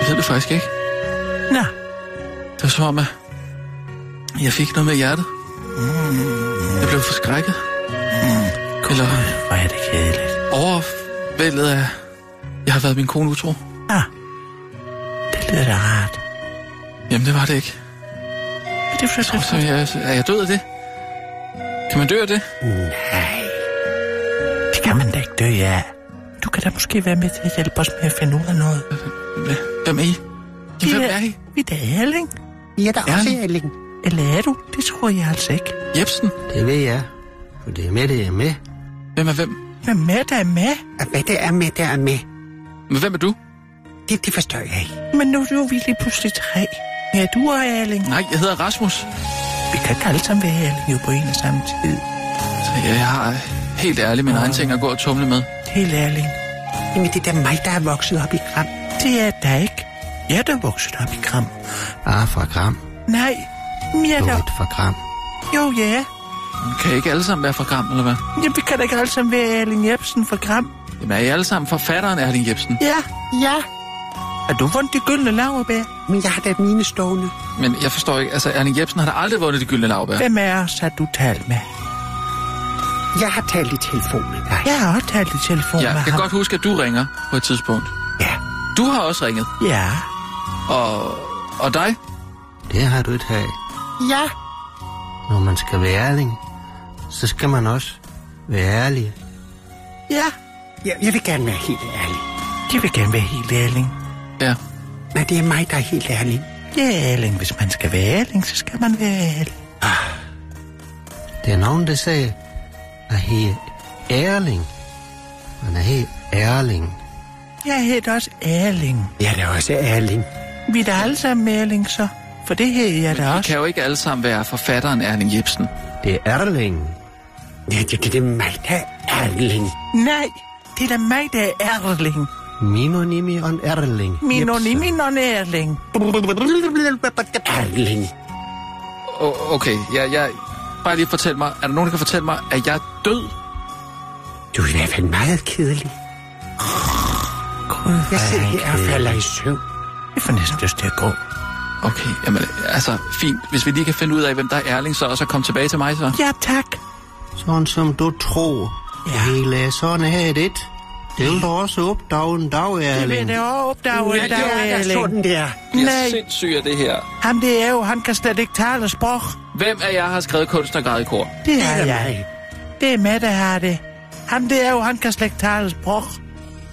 S5: Jeg ved det faktisk ikke.
S3: Nå,
S5: Det var som om, at jeg fik noget med hjertet. Jeg blev forskrækket. Eller
S3: hvor er det kedeligt.
S5: overvældet af... Jeg har været min kone utro.
S3: Ah, det lyder da rart.
S5: Jamen, det var det ikke.
S3: Men det er for
S5: Så jeg, er jeg død af det? Kan man dø af det?
S9: Nej.
S3: Det kan man da ikke dø af. Du kan da måske være med til at hjælpe os med at finde ud af noget.
S5: Hvem er I?
S3: Vi
S5: Hvem
S3: er-
S5: I?
S3: Vi er da Erling.
S9: Vi er der også.
S5: Erling.
S3: Eller er du? Det tror jeg altså ikke.
S5: Jebsen?
S10: Det ved jeg. For det er med, det er med.
S5: Hvem er hvem?
S3: Hvem er der med?
S9: Og hvad det er med, der er med,
S5: Men hvem er du?
S9: det, det forstår jeg ikke.
S3: Men nu er vi lige pludselig tre. Ja, du og Erling.
S5: Nej, jeg hedder Rasmus.
S3: Vi kan ikke alle sammen være Erling jo på en og samme tid.
S5: Så jeg, jeg har helt ærligt mine egne ting at gå og tumle med.
S3: Helt Erling.
S9: Jamen, det er da mig, der er vokset op i Gram.
S3: Det er der ikke. Jeg er da vokset op i Kram.
S10: Bare fra Gram.
S3: Nej, jeg er
S10: Du
S3: da...
S10: er fra Gram.
S3: Jo, ja.
S5: Kan I ikke alle sammen være fra Gram, eller hvad?
S3: Jamen, vi kan da ikke alle sammen være Erling Jebsen fra Kram.
S5: Jamen, er I alle sammen forfatteren Erling Jebsen?
S3: Ja.
S9: Ja,
S3: Har du vundet de gyldne laverbær?
S9: men jeg har da mine stående.
S5: Men jeg forstår ikke, altså Erling Jebsen har da aldrig vundet de gyldne lavbær.
S3: Hvem af os har du talt med?
S9: Jeg har talt i telefon med dig.
S3: Jeg har også talt i telefon
S5: Jeg
S3: med
S5: kan
S3: ham.
S5: godt huske, at du ringer på et tidspunkt.
S9: Ja.
S5: Du har også ringet.
S3: Ja.
S5: Og, og dig?
S10: Det har du ikke af.
S9: Ja.
S10: Når man skal være ærlig, så skal man også være ærlig.
S3: Ja.
S9: Jeg, jeg vil gerne være helt ærlig.
S3: Jeg vil gerne være helt Erling.
S5: Ja.
S9: Nej, det er mig, der er helt ærlig.
S3: Ja, Erling. Hvis man skal være Erling, så skal man være ærlig.
S10: Det er nogen, der siger, at he ærling. Man er helt ærling.
S3: Jeg hedder også Erling.
S9: Jeg er da også ærlig.
S3: Vi er da alle sammen Erling, så. For det her er jeg da
S5: Vi
S3: også.
S5: kan jo ikke alle sammen være forfatteren Erling Jebsen.
S10: Det er ærling.
S9: Ja, det, det, det er mig, der er ærlig.
S3: Nej, det er da mig, der er Erling.
S10: Minonimi on ærling.
S3: Min og
S10: Jepsen.
S3: min og Erling.
S9: Ærlig.
S5: O- okay, jeg, jeg... Bare lige fortæl mig, er der nogen, der kan fortælle mig, at jeg er død?
S9: Du er i hvert fald meget kedelig.
S3: Hvor
S9: Jeg sidder
S3: er
S9: her og
S3: jeg
S9: falder i søvn.
S3: Jeg får næsten lyst til at gå.
S5: Okay, jamen, altså, fint. Hvis vi lige kan finde ud af, hvem der er Erling, så og så komme tilbage til mig, så.
S3: Ja, tak.
S10: Sådan som du tror.
S3: Ja.
S10: Ja. Hele sådan her det. Det vil du også opdage en dag,
S3: Det vil det også opdage
S9: Ja,
S3: en dag,
S9: det er
S3: Erling.
S9: sådan der.
S3: Nej,
S5: sindssyg af det her.
S3: ham det er jo, han kan slet ikke tale sprog.
S5: Hvem af jer har skrevet kunstnergrad i kor?
S3: Det er
S9: Det er
S3: jeg.
S9: mig.
S3: Det er med, der har det. Ham det er jo, han kan slet ikke tale sprog.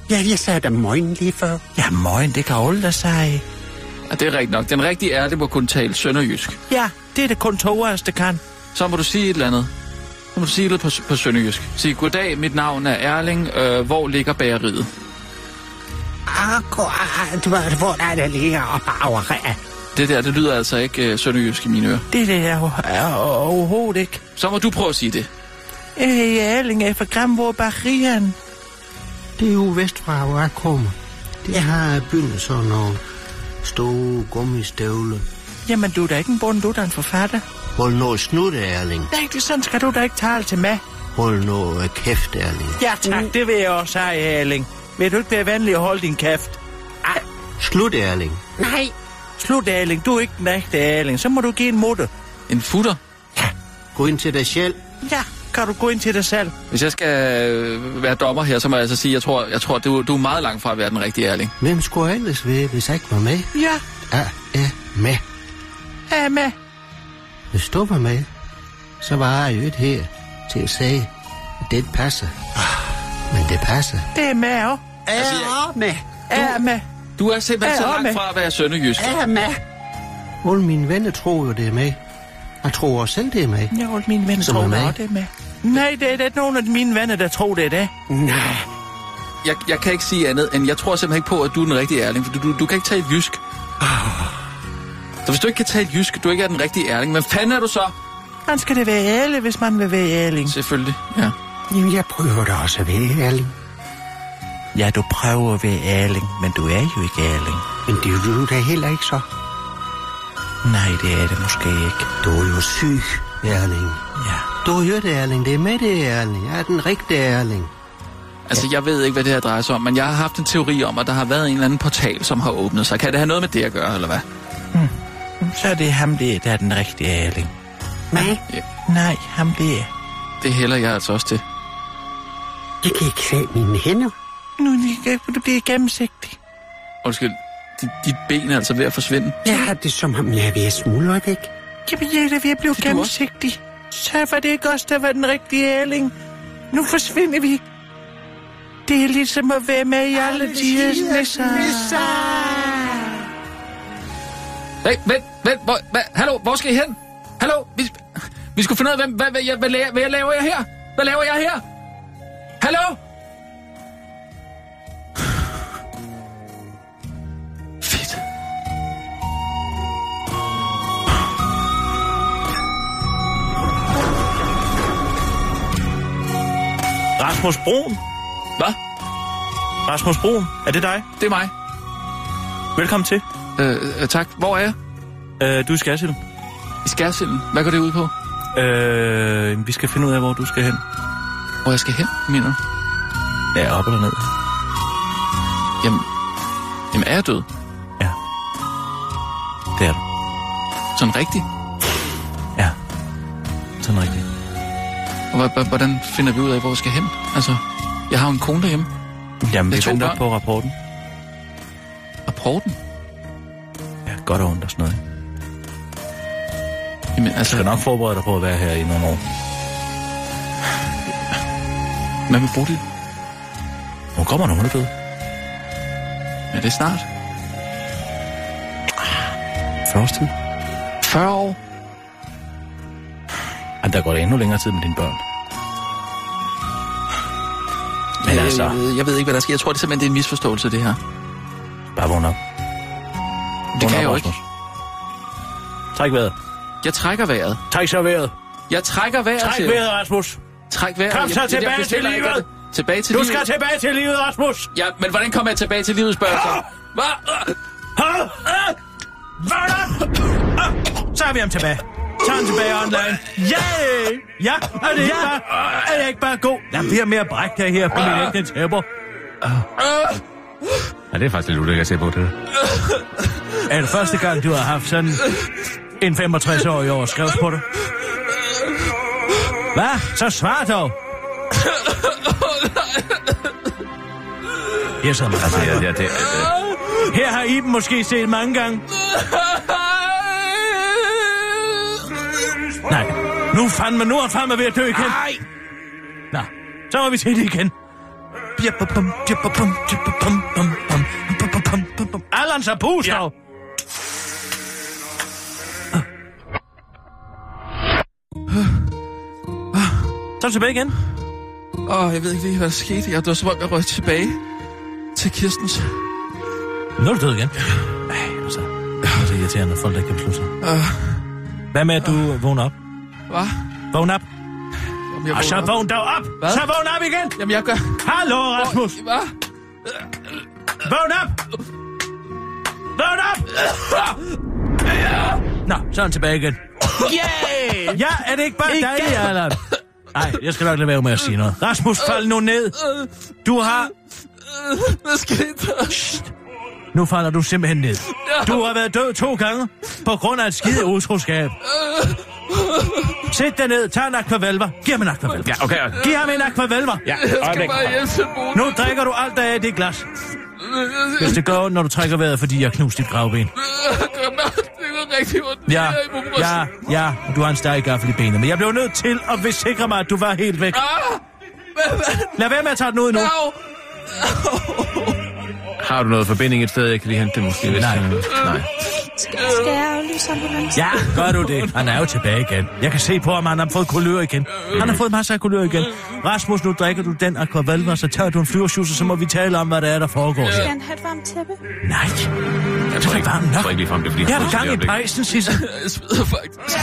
S9: Ja, jeg sagde da morgen lige før.
S3: Ja, moin, det kan alle da sige.
S5: Ja, det er rigtigt nok. Den rigtige er, det må kunne tale sønderjysk.
S3: Ja, det er det kun os, der kan.
S5: så må du sige et eller andet. Så må du sige lidt på, på sønderjysk. Sige, goddag, mit navn er Erling. Øh, hvor ligger bageriet?
S9: Akkurat, hvor der, der ligger og.
S5: Det der, det lyder altså ikke øh, sønderjysk i mine ører.
S4: Det der er jo er overhovedet ikke.
S5: Så må du prøve at sige det.
S4: Øh, Erling er fra Gramborg Bagerian.
S9: Det er jo vestfra, hvor jeg kommer. Det har bygget sådan nogle store gummistøvler.
S4: Jamen, du er da ikke en bund, du er da en forfatter.
S9: Hold nu snut, Erling.
S4: Nej, det sådan skal du da ikke tale til mig.
S9: Hold nu øh, kæft, Erling.
S4: Ja, tak, det vil jeg også sige, Erling. Vil du ikke være venlig at holde din kæft?
S9: Slut, Erling.
S4: Nej. Slut, Erling. Du er ikke den ægte Erling. Så må du give en mutte.
S5: En futter?
S9: Gå ind til dig selv.
S4: Ja, kan du gå ind til dig selv?
S5: Hvis jeg skal øh, være dommer her, så må jeg altså sige, jeg tror, jeg tror du, du er meget langt fra at være den rigtige Erling.
S9: Hvem skulle jeg ellers være, hvis jeg ikke var med?
S4: Ja,
S9: Jeg er med.
S4: er med.
S9: Hvis du var med, så var jeg jo ikke her til at sige, at det ikke passer. Men det passer.
S4: Det er med, også.
S5: Altså,
S9: er med.
S4: Jeg er med.
S5: Du er simpelthen så
S4: Ja,
S5: langt fra at være sønderjysk.
S9: er med. Alle mine venner tror jo, det er med. Jeg tror også selv, det er med.
S4: Jeg holdt mine venner
S9: Som
S4: tror,
S9: er
S4: det
S9: med.
S4: er det er med. Nej, det er ikke nogen af mine venner, der tror, det er det.
S9: Nej.
S5: Jeg, jeg kan ikke sige andet, end jeg tror simpelthen ikke på, at du er den rigtige Erling, for du, du, du kan ikke tale jysk. Hvis du ikke kan tale jysk, du ikke er den rigtige Erling, hvad fanden er du så?
S4: Man skal det være ærlig, hvis man vil være Erling.
S5: Selvfølgelig, ja.
S9: Jamen, jeg prøver da også at være Erling.
S4: Ja, du prøver at være Erling, men du er jo ikke Erling.
S9: Men det er jo da heller ikke så.
S4: Nej, det er det måske ikke.
S9: Du er jo syg, Erling.
S4: Ja.
S9: Du har hørt Erling, det er med det, Erling. Jeg er den rigtige Erling.
S5: Altså, jeg ved ikke, hvad det her drejer sig om, men jeg har haft en teori om, at der har været en eller anden portal, som har åbnet sig. Kan det have noget med det at gøre, eller hvad?
S4: Så er det ham, det, der er den rigtige Erling.
S9: Nej,
S4: Nej, ham det er.
S5: Det hælder jeg altså også til.
S9: jeg kan ikke se mine hænder.
S4: Nu du bliver gennemsigtig.
S5: Undskyld, dit, dit ben er altså ved at forsvinde.
S9: Jeg har det som om, jeg er ved at smuldre væk.
S4: Jamen, jeg er ved at blive
S5: Det
S4: gennemsigtig. Så var det ikke også, der var den rigtige Erling. Nu forsvinder vi. Det er ligesom at være med i alle tiders nisser.
S5: Hey, vent, vent, hvor, hvad, hallo, hvor skal I hen? Hallo, vi, vi skulle finde ud af, hvem, hvad, hvad, hvad, hvad, laver, hvad laver jeg her? Hvad laver jeg her? Hallo? Fedt.
S4: Rasmus Brun.
S5: Hvad?
S4: Rasmus Brun, er det dig?
S5: Det er mig.
S4: Velkommen til.
S5: Øh, øh, tak. Hvor er jeg?
S4: Uh, du er skærsilden.
S5: I skærsilden. Hvad går det ud på?
S4: Uh, vi skal finde ud af, hvor du skal hen.
S5: Hvor jeg skal hen, mener du?
S4: Ja, op eller ned.
S5: Jamen, jamen er jeg død?
S4: Ja. Det er du.
S5: Sådan rigtigt?
S4: Ja. Sådan rigtigt.
S5: Og hvordan finder vi ud af, hvor vi skal hen? Altså, jeg har en kone derhjemme.
S4: Jamen, vi venter på rapporten.
S5: Rapporten?
S4: Ja, godt og ondt og sådan noget.
S5: Jamen,
S4: Jeg
S5: altså,
S4: skal nok forberede dig på at være her i nogle år.
S5: hvad med Bodil?
S4: Hun kommer, når hun er død.
S5: Er det snart?
S4: 40 års tid.
S5: 40 år?
S4: Jamen, der går det endnu længere tid med dine børn. Men
S5: jeg,
S4: altså,
S5: jeg, ved, jeg ved ikke, hvad der sker. Jeg tror, det er simpelthen det er en misforståelse, det her.
S4: bare vågn op.
S5: Det
S4: Vågn
S5: kan jeg jo ikke.
S4: Rasmus. Træk vejret.
S5: Jeg trækker vejret.
S4: Træk så vejret.
S5: Jeg trækker vejret,
S4: Træk
S5: siger jeg.
S4: vejret, Rasmus.
S5: Træk vejret.
S4: Kom så
S5: Jeg- jeg- jeg
S4: tilbage til
S5: bestiller ikke
S4: livet.
S5: Tilbage til
S4: Du
S5: livet.
S4: skal tilbage til livet, Rasmus.
S5: Ja, men hvordan kommer jeg tilbage til livet, spørger jeg så. Hvad?
S4: Hold Vågn op! Ah, Så er vi ham tilbage. Tag ham tilbage online. Yeah! Ja, er det ikke bare, er det ikke bare god? Jeg bliver mere bræk der her på mine ægte tæpper.
S7: Ja, det er faktisk lidt ulækkert at se på, det der.
S4: Er det første gang, du har haft sådan en 65-årig over skrevs på dig? Hvad? Så svar dog. Her sidder man
S7: Altså, ja, ja, det, det,
S4: Her har Iben måske set mange gange. Nej, nu fandme, nu er fandme ved at dø igen. Nej. Nå, så må vi se det igen. Allan så pus dog. Så er du tilbage igen.
S5: Åh, jeg ved ikke lige, hvad der skete. Jeg, det var som om, jeg røg tilbage til Kirstens.
S4: Nu er du død igen. Ej, altså. Det er så irriterende, at folk der ikke kan beslutte sig. Hvad med, at du vågner op?
S5: hvad?
S4: Vågn op.
S5: Jamen, jeg
S4: Og så vågn dog op.
S5: Hvad?
S4: Så vågn op igen.
S5: Jamen, jeg gør...
S4: Hallo, Rasmus.
S5: Hvad?
S4: Vågn op. Vågn op. Nå, så er han tilbage igen.
S5: Yeah!
S4: Ja, er det ikke bare dejligt, Allan? Nej, jeg skal nok lade være med at sige noget. Rasmus, fald nu ned. Du har...
S5: Hvad skete der?
S4: Nu falder du simpelthen ned. Du har været død to gange på grund af et skide utroskab. Sæt dig ned, tag en aquavelver. Giv ham en aquavelver.
S7: Ja, okay.
S4: Giv ham en aquavelver.
S7: Ja,
S5: Jeg skal bare hjem til Bodil.
S4: Nu drikker du alt der er i det glas. Hvis det gør ondt, når du trækker vejret, fordi jeg knust dit gravben.
S5: Det går rigtig ondt.
S4: Ja, ja, ja, du har en stærk gaffel i benet, men jeg blev nødt til at forsikre mig, at du var helt væk.
S5: Ah! Hvad, hvad?
S4: Lad være med at tage den ud nu.
S5: Au!
S7: Har du noget forbinding et sted, jeg kan lige hente det måske? Hvis,
S4: Nej.
S7: nej.
S6: Skal, skal jeg aflyse ambulancen?
S4: Ja, gør du det. Han er jo tilbage igen. Jeg kan se på ham, han har fået kulør igen. Han har fået masser af kulør igen. Rasmus, nu drikker du den aquavelva, så tager du en flyversjus, og så må vi tale om, hvad der er, der foregår.
S6: Skal han have et varmt tæppe?
S4: Nej,
S7: Jeg tror ikke,
S4: varmt
S7: jeg
S4: nok.
S7: tror ikke lige frem, det er fordi,
S4: jeg
S7: har
S4: er gang
S7: det
S4: i pejsen, Sisse.
S5: Jeg sveder faktisk.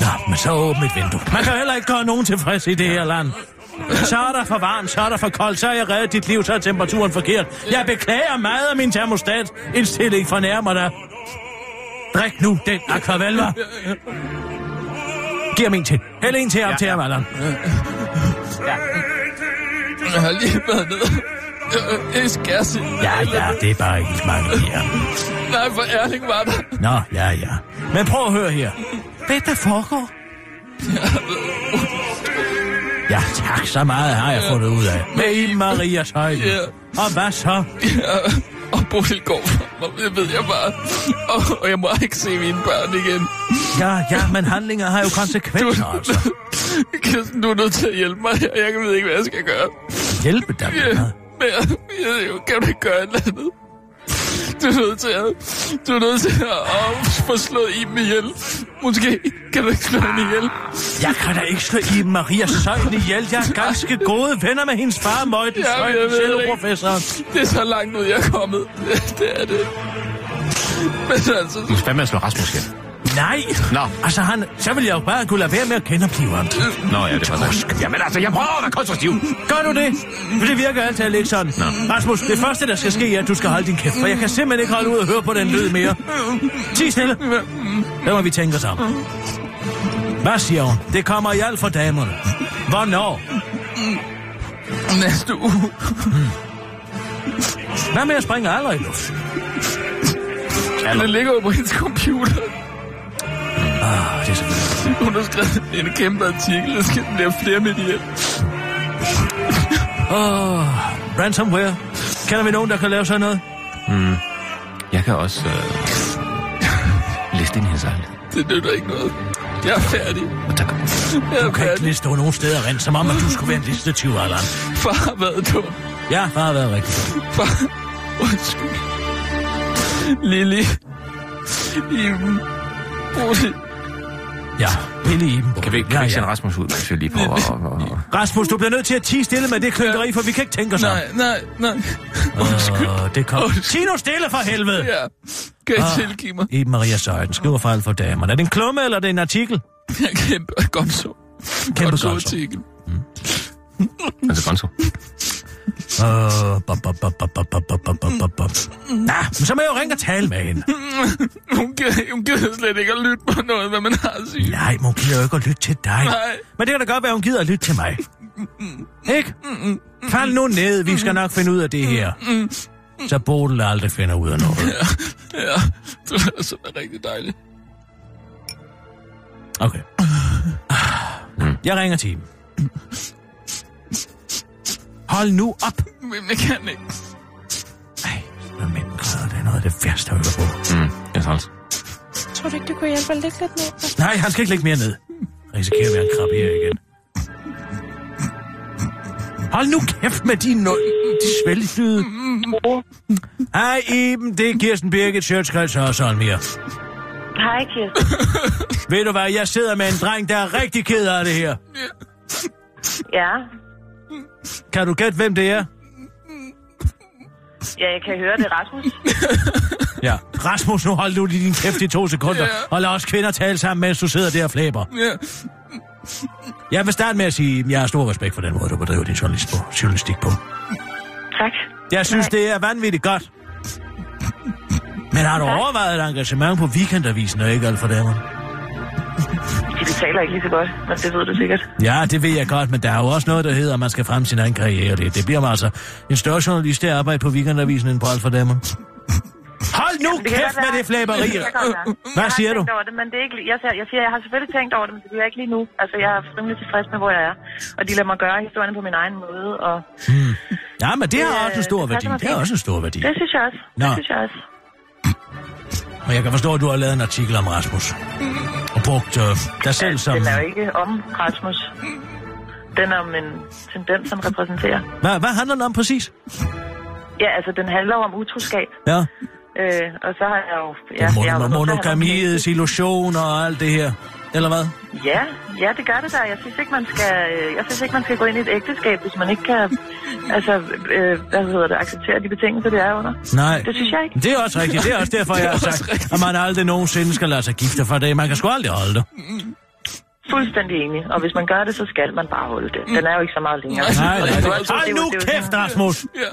S4: Nå, men så åbn et vindue. Man kan heller ikke gøre nogen tilfreds i det her land. Så er der for varmt, så er der for koldt, så har jeg reddet dit liv, så er temperaturen forkert. Jeg beklager meget af min termostat. Indstilling fornærmer dig. Drik nu den aquavelva. Giv ham en til. Hæld en til ham til ham, Allan.
S5: Jeg har lige været nede. Jeg skal.
S4: Ja, ja, det er bare ikke mange her.
S5: Nej, for Erling var der.
S4: Nå, ja, ja. Men prøv at høre her. Hvad der foregår? Ja, tak så meget har jeg fundet ud af. Med Iben Marias højde.
S5: Ja.
S4: Og hvad så?
S5: Ja, og Bodil går fra mig, det ved jeg bare. Og, og jeg må ikke se mine børn igen.
S4: Ja, ja, men handlinger har jo konsekvenser, altså.
S5: Kirsten, du er nødt til at hjælpe mig her. Jeg ved ikke, hvad jeg skal gøre.
S4: Hjælpe dig med
S5: Ja, jeg, jeg, jeg, kan du ikke gøre et eller andet? Du er nødt til at, du er nødt til at, at få slået Iben ihjel. Måske kan du ikke slå hende ihjel.
S4: Jeg kan da ikke slå Iben Maria Søjden ihjel. Jeg er ganske gode venner med hendes far, Møjten
S5: Ja, ikke.
S4: celloprofessoren.
S5: Det er så langt ud, jeg er kommet. Det, det er det. Men altså,
S7: Du skal fandme at slå Rasmus ihjel.
S4: Nej,
S7: Nå.
S4: altså han, så vil jeg jo bare kunne lade være med at kende ham,
S7: Nå, ja, det var så. Jamen altså, jeg prøver at være konstruktiv.
S4: Gør du det? For det virker altid lidt sådan.
S7: Nå.
S4: Rasmus, det første, der skal ske, er, at du skal holde din kæft, for jeg kan simpelthen ikke holde ud og høre på den lyd mere. Sig stille. Det må vi tænke om. Hvad siger hun? Det kommer i alt for damerne. Hvornår?
S5: næste uge.
S4: Hvad med at springe aldrig i luft?
S5: Det ligger jo på hendes computer.
S4: Ah, det er selvfølgelig.
S5: Hun har skrevet en kæmpe artikel, der skal blive flere med.
S4: Åh, oh, ransomware. Kender vi nogen, der kan lave sådan noget?
S7: Jeg kan også øh, liste ind i hans ejlighed.
S5: Det nytter ikke noget. Jeg er færdig.
S7: Tak.
S5: Jeg
S4: Du
S5: er
S4: kan ikke
S5: færdig.
S4: liste nogen steder rent, som om, at du skulle være en listetyv, Allan.
S5: Far har været dum.
S4: Ja, far har været rigtig.
S5: Far. Undskyld. Lili. Iben. Bodil.
S4: Ja, Lille Iben.
S7: Kan vi, kan vi
S4: ja,
S7: ikke sende
S4: ja.
S7: Rasmus ud, mens vi lige prøver at... Og, og,
S4: Rasmus, du bliver nødt til at tige stille med det klønkeri, for vi kan ikke tænke os.
S5: Nej, nej, nej. Undskyld.
S4: Åh, det kom.
S5: Undskyld.
S4: Tino stille for helvede!
S5: Ja. Kan I
S4: Ah.
S5: tilgive mig?
S4: Iben Maria Søjden skriver for alt for damerne. Er det en klumme, eller er det en artikel?
S5: Jeg kæmpe gonzo.
S4: Kæmpe
S5: Gonzo artikel.
S7: altså, Gonzo.
S4: Nå, men så må jeg jo ringe og tale med hende.
S5: Hun gider, hun gider slet ikke at lytte på noget, hvad man har at sige.
S4: Nej, men hun gider jo ikke at lytte til dig.
S5: Nej.
S4: Men det kan da godt være, hun gider at lytte til mig. Ikke? Fald nu ned, vi skal nok finde ud af det her. Så Bodil aldrig finder ud af noget.
S5: Ja, det er så rigtig dejligt.
S4: Okay. Jeg ringer til hende. Hold nu op.
S5: Men jeg kan ikke.
S4: Ej, hvad mænd græder, det er noget af det værste at høre på.
S7: Mm, jeg er træls.
S6: Tror du ikke, du kunne hjælpe at lægge lidt ned?
S4: Nej, han skal ikke lægge mere ned. Jeg risikerer at være en krab her igen. Hold nu kæft med de, no- de svælgelyde. Hej Iben, det er Kirsten Birgit Sjøtskreds og sådan mere.
S8: Hej, Kirsten.
S4: Ved du hvad, jeg sidder med en dreng, der er rigtig ked af det her.
S8: Ja,
S4: Kan du gætte, hvem det er?
S8: ja, jeg kan høre det, er Rasmus.
S4: Ja. Rasmus, nu hold lige din kæft i to sekunder,
S5: Ja.
S4: og lad os kvinder tale sammen, mens du sidder der og flæber.
S5: Ja.
S4: Jeg vil starte med at sige, at jeg har stor respekt for den måde, du bedriver din journalist på, journalistik på.
S8: Tak.
S4: Jeg synes,
S8: Nej.
S4: det er vanvittigt godt. Men har du overvejet et engagement på weekendavisen og ikke alt for damerne?
S8: De betaler ikke lige så godt, men det ved du sikkert.
S4: Ja, det ved jeg godt, men der er jo også noget, der hedder, at man skal frem sin egen karriere. Det, det bliver man altså en større journalist til at arbejde på weekendavisen end på for damerne. Hold nu
S8: Det kan
S4: kæft med
S8: være.
S4: det flæberi!
S8: Det.
S4: Hvad siger du?
S8: over det, men det er ikke, jeg, siger, jeg siger, jeg har selvfølgelig tænkt over det, men det bliver ikke lige nu. Altså, jeg er rimelig tilfreds med, hvor jeg er. Og de lader mig gøre historien på min egen måde, og
S4: Ja, men det har
S8: Det,
S4: også en
S8: øh,
S4: stor
S8: det
S4: værdi.
S8: mig
S4: Det har også en stor værdi.
S8: det synes jeg også.
S4: Nå.
S8: Det synes jeg også.
S4: Og jeg kan forstå, at du har lavet en artikel om Rasmus. Og brugt øh, dig selv som...
S8: Den er jo ikke om Rasmus. Den er om en tendens, han repræsenterer.
S4: Hvad, hvad handler den om præcis?
S8: Ja, altså, den handler om utroskab.
S4: Ja,
S8: Øh, og så har jeg jo... Ja,
S4: mon- monogamiets illusioner og alt det her. Eller hvad?
S8: Ja, ja, det gør det der. Jeg synes ikke, man skal, øh, jeg synes ikke, man skal gå ind i et ægteskab, hvis man ikke kan altså, øh, hvad hedder det, acceptere de betingelser, det er under.
S4: Nej.
S8: Det synes jeg ikke.
S4: Det er også rigtigt. Det er også derfor, jeg har sagt, at man aldrig nogensinde skal lade sig gifte for det. Man kan sgu aldrig holde det.
S8: Fuldstændig enig. Og hvis man gør det, så skal man bare holde det. Den er jo ikke så meget længere.
S4: Nej,
S8: Og
S4: nej, Hold nu kæft, Rasmus!
S5: Ja.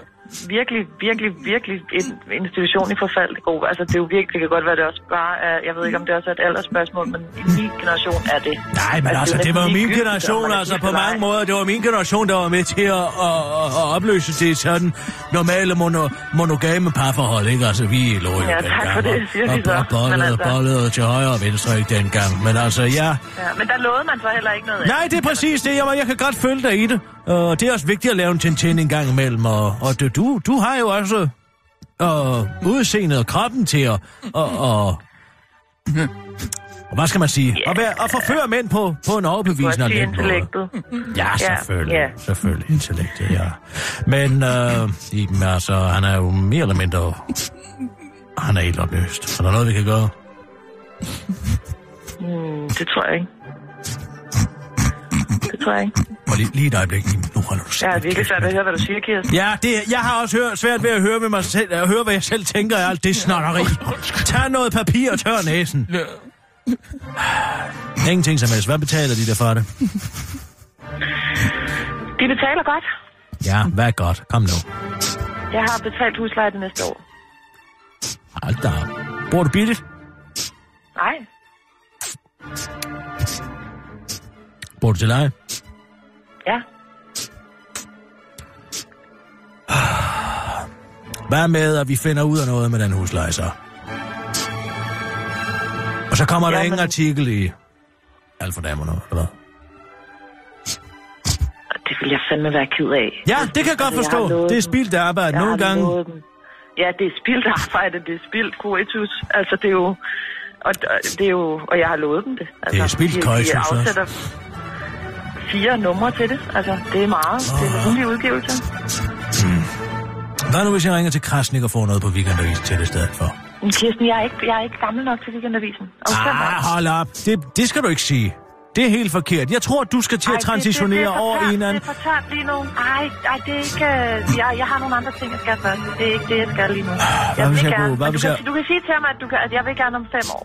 S8: Virkelig, virkelig, virkelig en institution i forfald. Det, gode. Altså, det er jo virkelig, det kan godt være, det også bare er, jeg ved ikke, om det også er et aldersspørgsmål, men i min generation er det.
S4: Nej, men altså,
S8: det er
S4: det var min generation,
S8: man er
S4: altså på mange måder. Det var min generation, der var med til at, at, at, at opløse det sådan normale mono, monogame parforhold, ikke? Altså, vi lå jo
S8: Ja, tak
S4: dengang,
S8: for det,
S4: og-
S8: siger de
S4: og,
S8: så.
S4: og bollede,
S8: altså-
S4: bollede til højre og venstre ikke dengang. Men altså, ja...
S8: Ja, men der lovede man så heller ikke noget af.
S4: Nej, det er præcis det. Jeg, jeg kan godt følge dig i det. Og det er også vigtigt at lave en Tintin en gang imellem. Og, og du, du, du har jo også og udseendet og kroppen til at... Og, og, og hvad skal man sige?
S8: Ja.
S4: At, være, at forføre mænd på, på en overbevisende og let måde. Ja, selvfølgelig.
S8: ja.
S4: Selvfølgelig intellektet, ja. Men øh, Iben, altså, han er jo mere eller mindre... Han er helt opløst. Er der noget, vi kan gøre?
S8: Hmm, det tror jeg ikke. Det tror jeg ikke.
S4: Og lige, lige et øjeblik. Nu holder du
S8: Jeg
S4: simpelthen
S8: virkelig svært
S4: med
S8: at høre, hvad du siger, Kirsten.
S4: Ja, det, jeg har også hør, svært ved at høre, med mig selv, at høre, hvad jeg selv tænker af alt det snotteri. Tag noget papir og tør næsen.
S5: Ja.
S4: Ingenting som helst. Hvad betaler de der for det?
S8: De betaler godt.
S4: Ja, hvad er godt? Kom nu.
S8: Jeg har betalt husleje det næste år.
S4: Hold da. Bor du billigt?
S8: Nej,
S4: Bor du til leje?
S8: ja.
S4: Hvad med, at vi finder ud af noget med den husleje så? Og så kommer der
S8: Jamen-
S4: ingen artikel i alt for damer nu, eller hvad?
S8: Det vil jeg fandme være ked af.
S4: Ja, det kan jeg godt
S8: Altså, jeg
S4: forstå.
S8: lovet
S4: Det er spildt arbejde.
S8: Jeg
S4: Nogle gange...
S8: Ja, det er spildt arbejde, det er spildt coitus. Altså, det er jo... Og, det er jo, og jeg har lovet dem det. Altså,
S4: Det er spildt
S8: de-
S4: coitus
S8: De
S4: også.
S8: Fire numre til det. Altså, det er meget. Det er en rimelig udgivelse.
S4: Hvad nu, hvis jeg ringer til Krasnik og får noget på weekendavisen til det stedet for?
S8: Kirsten, jeg er ikke, jeg er ikke gammel nok til weekendavisen. År.
S4: Ah, hold op. Det, det skal du ikke sige. Det er helt forkert. Jeg tror, du skal til
S8: Ej,
S4: at transitionere
S8: det, det, det er
S4: over en anden...
S8: Det er for tørt lige nu. Ej, ej, det er ikke... øh, Jeg, jeg har nogle andre ting, jeg skal først. Det er ikke det, jeg skal lige nu.
S4: hvad hvis jeg
S8: gerne,
S4: kunne- hvad hvis
S8: du,
S4: jeg-
S8: kan, du kan sige til mig, at, du kan, at jeg vil gerne om fem år.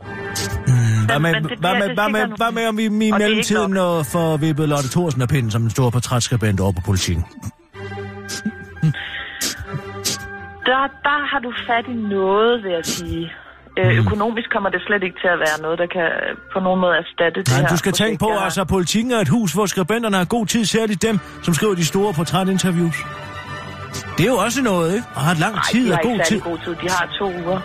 S4: Hvad med,
S8: det
S4: hvad med, hvad med, hvad med om vi i
S8: Og
S4: mellemtiden får vippet Lotte Thorsen af pinden som en stor portrætskribent over på politikken?
S8: Der, der har du fat i noget, vil jeg sige. Øh,
S4: Mm.
S8: økonomisk kommer det slet ikke til at være noget, der kan øh, på nogen måde erstatte det
S4: Nej,
S8: her
S4: du skal tænke på,
S8: har.
S4: altså politikken er et hus, hvor skribenterne har god tid, særligt dem, som skriver de store portrætinterviews. Det er jo også noget, ikke? Og har lang tid og god tid.
S8: god tid. De har to uger.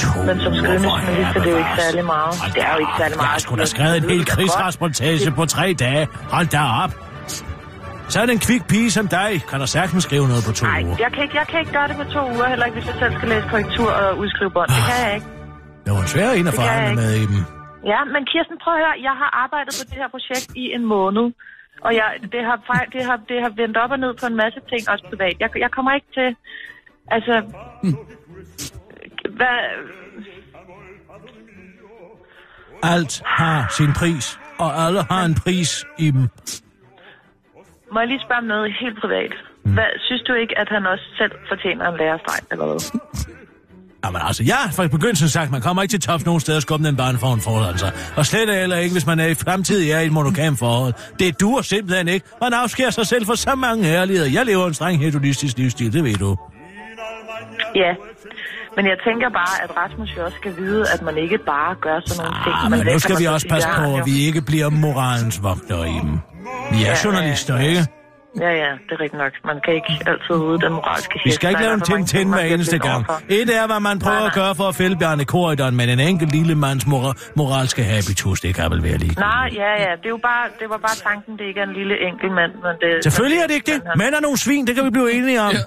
S4: To
S8: Men som
S4: hvor
S8: journalist er det jo ikke særlig meget.
S4: Hold
S8: Det er jo
S4: da
S8: ikke særlig meget.
S4: Jeg skulle da skrevet en
S8: Det
S4: hel krigsrasmontage på tre dage. Hold da op. Så er det en kvik pige som dig. Kan der sagtens skrive noget på to
S8: Nej,
S4: uger?
S8: jeg kan, ikke, jeg kan ikke gøre det på to uger, heller ikke hvis jeg selv skal læse korrektur og udskrive bånd. Det kan jeg ikke.
S4: Det var en svær en at
S8: Det
S4: forhandle med i dem.
S8: Ja, men Kirsten, prøv at høre. Jeg har arbejdet på det her projekt i en måned. Og jeg, det, har, det, har, det har vendt op og ned på en masse ting, også privat. Jeg, jeg kommer ikke til... Altså... Hvad...
S4: Alt har sin pris, og alle har en pris i dem.
S8: må jeg lige spørge om noget helt privat? Hvad, synes du ikke, at han også selv fortjener en lærerstreg, eller hvad?
S4: Jamen altså, jeg har fra begyndelsen sagt, man kommer ikke til tops nogen steder og skubbe den barn foran forhold, altså. Og slet heller ikke, hvis man er i fremtiden er i et monogam forhold. Det duer simpelthen ikke. Man afskærer sig selv for så mange herligheder. Jeg lever en streng hedonistisk livsstil, det ved du.
S8: Ja, men jeg tænker bare, at Rasmus jo også skal vide, at man ikke bare gør sådan nogle ting.
S4: Ah, men nu skal vi
S8: sig
S4: også passe på, at vi ikke bliver moralens vogtere i dem. Vi er
S8: Ja,
S4: journalister,
S8: ja, ja.
S4: ikke?
S8: Ja, ja, det er rigtigt nok. Man kan ikke altid ude den moralske
S4: Vi skal ikke lave en tin hver eneste gang. Et er, hvad man prøver
S8: Nej,
S4: at gøre for at fælde Bjarne Korydon, men en enkelt lille mands mora- moralske habitus, det kan vel være lige.
S8: Nej, ja, ja. Det, er jo bare, det var bare tanken, det ikke er en lille enkelt mand. Men det,
S4: Selvfølgelig er det ikke det. Mænd er nogle svin, det kan vi blive enige om.
S5: Ja.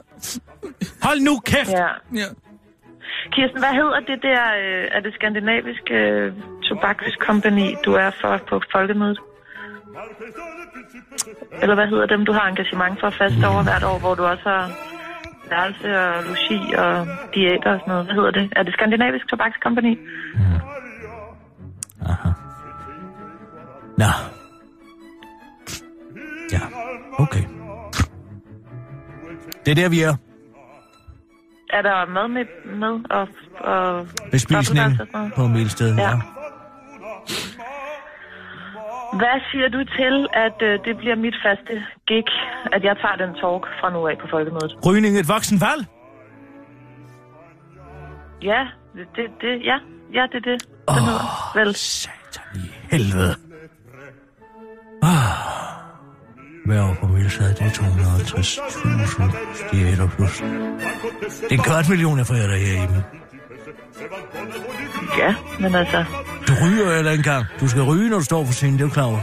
S4: Hold nu kæft!
S8: Ja.
S5: Ja.
S8: Kirsten, hvad hedder det der, øh, er det skandinaviske øh, tobakskompani, du er for på folkemødet? Eller hvad hedder dem, du har engagement for fast over hvert år, hvor du også har værelse og logi og diæter og sådan noget. Hvad hedder det? Er det skandinavisk tobakskompani?
S4: Aha. Nå. Ja, okay. Det er der, vi er.
S8: Er der mad med, med og, og
S4: Bespisning
S8: og
S4: på Milsted, ja.
S8: Ja. Hvad siger du til, at øh, det bliver mit faste gig, at jeg tager den talk fra nu af på folkemødet?
S4: Rygning et voksen valg?
S8: Ja, det, det, det ja, ja, det er det. Oh, det hedder, vel.
S4: Satan i helvede. Ah. Hver år på Milsted, det er 250.000 diæter plus. Det er en kvart million, jeg får her i dem.
S8: Ja, men altså,
S4: Du ryger heller ikke engang. Du skal ryge, når du står for scenen, det er du klar over.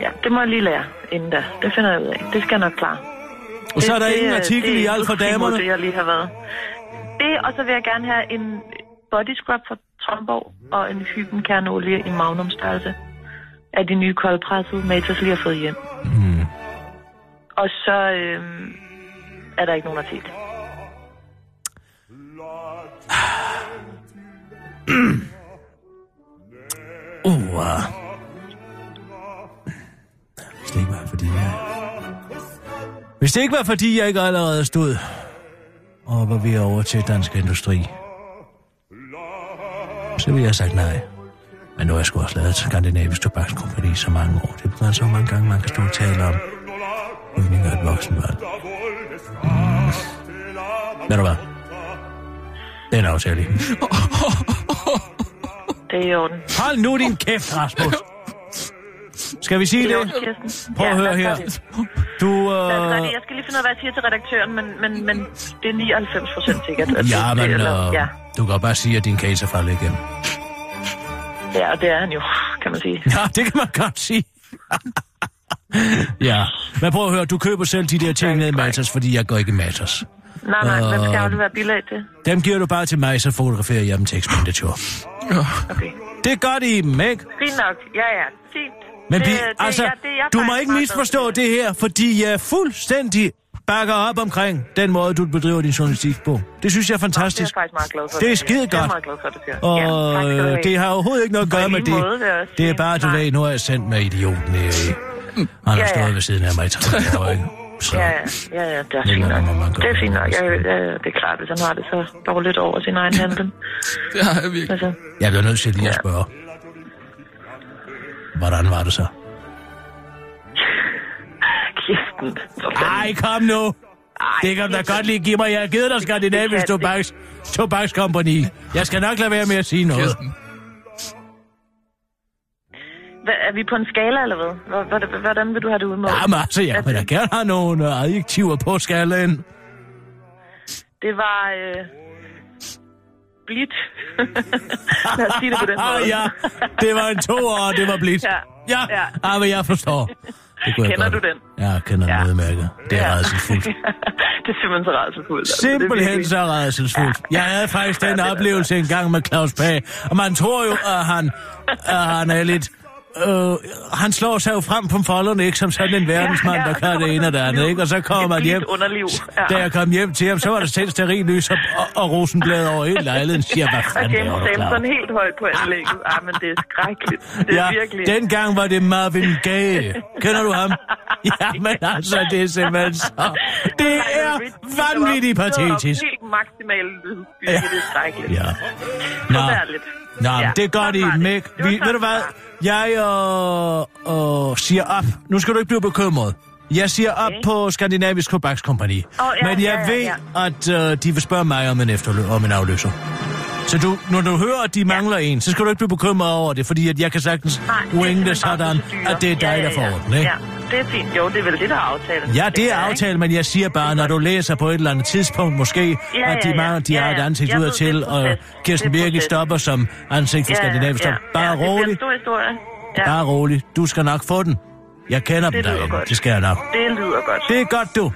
S8: ja, det må jeg lige lære inden da. Det finder jeg ud af. Det skal jeg nok klare.
S4: Og så er der
S8: det,
S4: ingen artikel
S8: det
S4: i alt for damerne.
S8: Det, jeg lige har været. Det, og så vil jeg gerne have en body scrub fra Tromborg og en hybenkerneolie i magnum størrelse af de nye koldpressede Matas lige har fået hjem.
S4: Hmm.
S8: Og så øh, er der ikke nogen artikel.
S4: Uh, uh. Hvis det ikke var fordi jeg... Hvis det ikke var fordi jeg ikke allerede stod og var ved over til dansk industri, så ville jeg have sagt nej. Men nu har jeg sgu også lavet skandinavisk Tobakskompagni i så mange år. Det er så altså, mange gange, man kan stå og tale om rygning af et voksenvalg. Mm. Ved du hvad? Det er en aftale.
S8: Det er i orden.
S4: Hold nu din kæft, Rasmus. Skal vi sige
S8: Det er
S4: det?
S8: Kirsten.
S4: Prøv at høre
S8: lad os
S4: her.
S8: det.
S4: Du, øh...
S8: det. Jeg skal lige finde ud af, hvad jeg siger til redaktøren, men, men, men det er 99 procent sikkert. at
S4: Ja,
S8: det-
S4: men
S8: eller-
S4: øh,
S8: ja.
S4: du kan bare sige, at din case er faldet igennem.
S8: ja, og det er han jo, kan man sige.
S4: Ja, det kan man godt sige. ja, men prøv at høre, du køber selv de der ting ned i Matas, fordi jeg går ikke i Matas.
S8: Nej, nej, hvem skal aflevere bilag til?
S4: Dem giver du bare til mig, så fotograferer jeg dem til Expenditure.
S8: Okay.
S4: Det gør de i dem, ikke?
S8: Fint nok. Ja, ja. Fint.
S4: Men
S8: det,
S4: vi,
S8: det,
S4: altså,
S8: ja, det er jeg
S4: du må ikke misforstå det her, fordi jeg fuldstændig bakker op omkring den måde, du bedriver din journalistik på. Det synes jeg er
S8: Det er
S4: fantastisk.
S8: jeg faktisk meget glad for.
S4: Det er skide
S8: Det er jeg
S4: godt.
S8: meget glad for, du siger.
S4: Og
S8: ja, tak
S4: øh, det har overhovedet ikke noget at gøre med det.
S8: måde, jeg også
S4: Det er bare, du ved, nu har jeg sendt med idioten her i. Han har
S8: Ja, ja.
S4: stået ved siden af mig i tre år, ikke? Så.
S8: Ja, ja, ja, det er fint nok. Det er fint nok. Jeg, ja, ja, det er klart, hvis han har det så dårligt over sin egen handel.
S5: Det har jeg virkelig.
S8: Altså,
S4: Jeg bliver nødt til lige at spørge. Hvordan var det så?
S8: Kirsten. for fanden.
S4: Ej, kom nu! Det kan du da godt lige give mig. Jeg har givet dig Skandinavisk Tobaks, Tobakskompani. Jeg skal nok lade være med at sige noget.
S5: Kirsten.
S8: Er vi på en skala, eller hvad? Hvor- Hvordan vil du have det udmålt?
S4: Jamen altså, jeg vil da gerne have nogle øh, adjektiver på skalaen.
S8: Det var... Øh, blidt. Lad os sige det på den måde.
S4: Ja, det var en toer, og det var blidt.
S8: Ja.
S4: Ja,
S8: Ja.
S4: ah, men jeg forstår. Det kunne jeg
S8: Kender
S4: godt.
S8: du den?
S4: Ja, jeg kender den
S8: Ja.
S4: udmærket. Det er
S8: Ja.
S4: rædselsfuldt.
S8: det er simpelthen så rædselsfuldt. altså. Er
S4: Simpelthen
S8: virkelig-
S4: så rædselsfuldt. Jeg havde faktisk den
S8: Ja,
S4: oplevelse en gang med Claus Pag, og man tror jo, at han, at han er lidt... Øh, han slår sig jo frem på folderne, ikke som sådan en verdensmand,
S8: Ja, ja,
S4: der kan det ene og det
S8: der
S4: andet, ikke? Og så kommer man hjem.
S8: underliv. Ja.
S4: Da jeg kom hjem til ham, så var der tændt stearinlys og, og, og rosenblad over hele lejligheden. Siger, hvad
S8: Og
S4: fanden
S8: James
S4: du klar?
S8: Samson helt højt på anlægget. Ah, men det er skrækkeligt. Det er
S4: Ja,
S8: virkelig...
S4: dengang var det Marvin Gaye. Kender du ham? Ja, men altså, det er simpelthen så... Det er vanvittigt patetisk.
S8: Det var helt maksimal lyd. Ja. Det er skrækkeligt.
S4: Ja. Nå. Nå
S8: Ja,
S4: det er godt,
S8: sådan
S4: I
S8: var det.
S4: Meg.
S8: Det var
S4: Vi, ved du hvad? Jeg øh, øh, siger op. Nu skal du ikke blive bekymret. Jeg siger op
S8: Okay.
S4: på Skandinavisk Tobakskompagni.
S8: Åh, ja,
S4: Men jeg
S8: ja,
S4: ved,
S8: ja.
S4: at øh, de vil spørge mig om en, efterlø- om en afløser. Så du, når du hører, at de mangler en, så skal du ikke blive bekymret over det, fordi at jeg kan sagtens
S8: det
S4: wing det sådan, at det er dig,
S8: Ja, ja,
S4: der får
S8: ja.
S4: den, ikke?
S8: Ja, det er fint. Jo, det er vel det, der er aftalen.
S4: Ja, det er aftalt, men jeg siger bare, når du læser på et eller andet tidspunkt måske,
S8: Ja,
S4: at de,
S8: ja, ja.
S4: de har
S8: Ja,
S4: et
S8: ja.
S4: ansigt ud til,
S8: det
S4: og. Kirsten
S8: Det proces.
S4: stopper som ansigt for Skandinavisk. Stop. Bare
S8: ja, Det
S4: rolig,
S8: historie. Ja,
S4: bare rolig. Du skal nok få den. Jeg kender dem
S8: Det lyder
S4: derinde.
S8: godt.
S4: Det skal jeg nok.
S8: det lyder godt.
S4: Det er godt, du.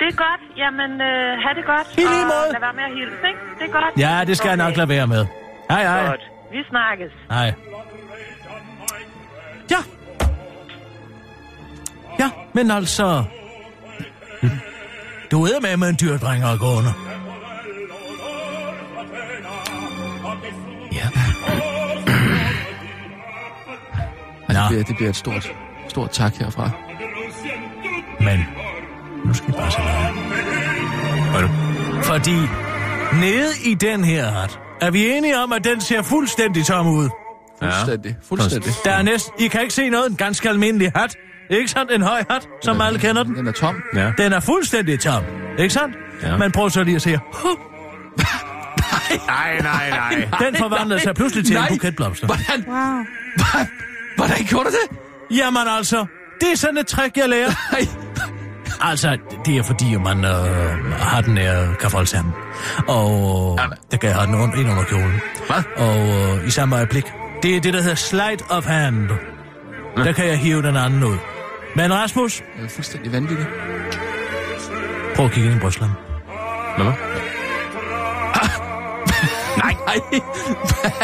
S8: Det er godt. Jamen, øh, have det godt.
S4: I lige
S8: og
S4: måde.
S8: Lad være med at hilse, ikke? Det er godt.
S4: Ja, det skal jeg nok lade være med. Hej, hej.
S8: Godt. Vi snakkes.
S4: Hej. Ja. Ja, men altså... Du er med med en dyr dreng og gående. Ja. Nå.
S5: Det, bliver, det bliver et stort, stort tak herfra.
S4: Men bare se hvad. Fordi nede i den her hat, er vi enige om, at den ser fuldstændig tom ud.
S5: Fuldstændig. Fuldstændig.
S4: Der er næsten... I kan ikke se noget. En ganske almindelig hat. Ikke sandt? En høj hat, som alle kender den.
S5: Den er tom.
S7: Ja.
S4: Den er fuldstændig tom. Ikke sandt?
S7: Ja.
S4: Men prøv så lige at se. Huh,
S7: Nej, nej, nej.
S4: Den forvandlede sig pludselig til en
S5: Nej.
S4: buket blomster.
S5: Hvordan,
S6: Wow.
S5: hvordan gjorde du det?
S4: Jamen altså, det er sådan et trick, jeg lærer.
S5: Nej.
S4: Altså, det er fordi, at man øh, har den her kafol sammen. Og der kan jeg have den under, ind under kjolen.
S5: Hvad?
S4: Og øh, i samme øjeblik. Det er det, der hedder slide of hand. Der kan jeg hive den anden ud. Men Rasmus,
S5: Det er fuldstændig vanvittigt.
S4: prøv at kigge ind i brystlen.
S7: Nå, hvad?
S5: Nej.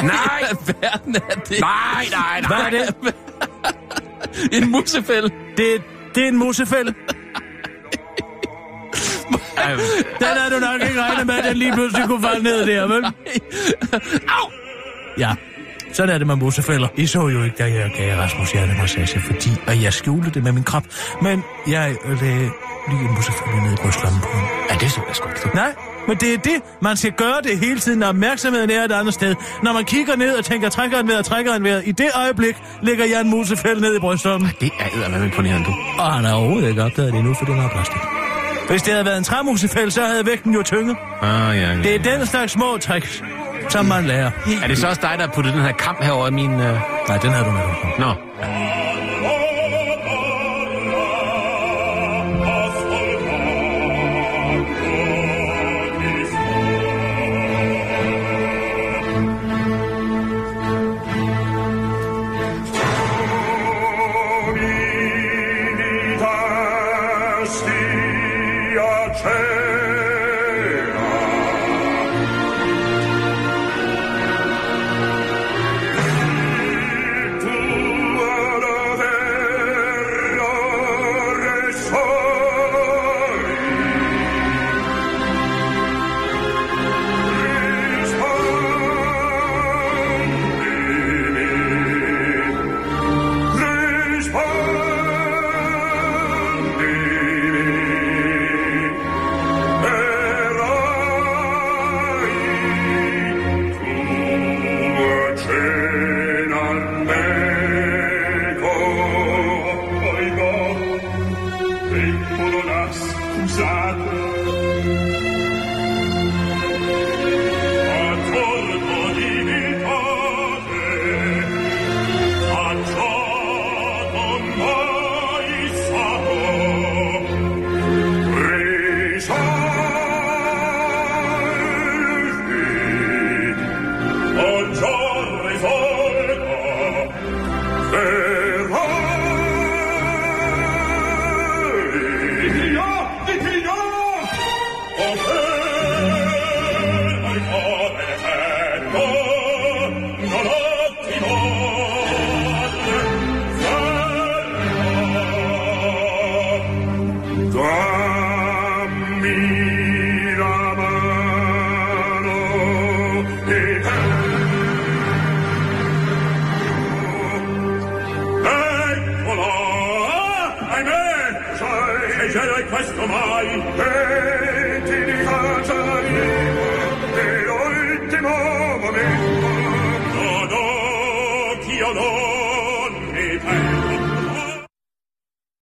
S7: Nej!
S5: Hvad i verden er det?
S7: Nej, nej,
S4: Hvad
S7: nej.
S4: er det?
S5: En musefælde.
S4: Det, det er en musefælde. Den havde du nok ikke regnet med, at den lige pludselig kunne falde ned der, vel?
S5: Au!
S4: Ja, sådan er det med musefælder. I så jo ikke, da jeg gav Rasmus hjertemassage, fordi at jeg skjulte det med min krop. Men jeg lagde lige en musefælde ned i brystlommen på ham.
S7: Ja, det så jeg ikke.
S4: Nej, men det er det. Man skal gøre det hele tiden, når opmærksomheden er et andet sted. Når man kigger ned og tænker, trækker en vejret, trækker en vejret. I det øjeblik ligger jeg en musefælde ned i brystlommen.
S7: Det er eddermame imponerende, du.
S4: Og han har overhovedet ikke opdaget det endnu, for den har plastik. Hvis det havde været en træmusefælde, så havde vægten jo tynget.
S7: Ah, ja, ja.
S4: Det er den slags små tricks, som man lærer.
S7: Er det så også dig, der har puttet den her kamp herover i min... Uh...
S4: Nej, den havde du med.
S7: Nå.
S11: Oh,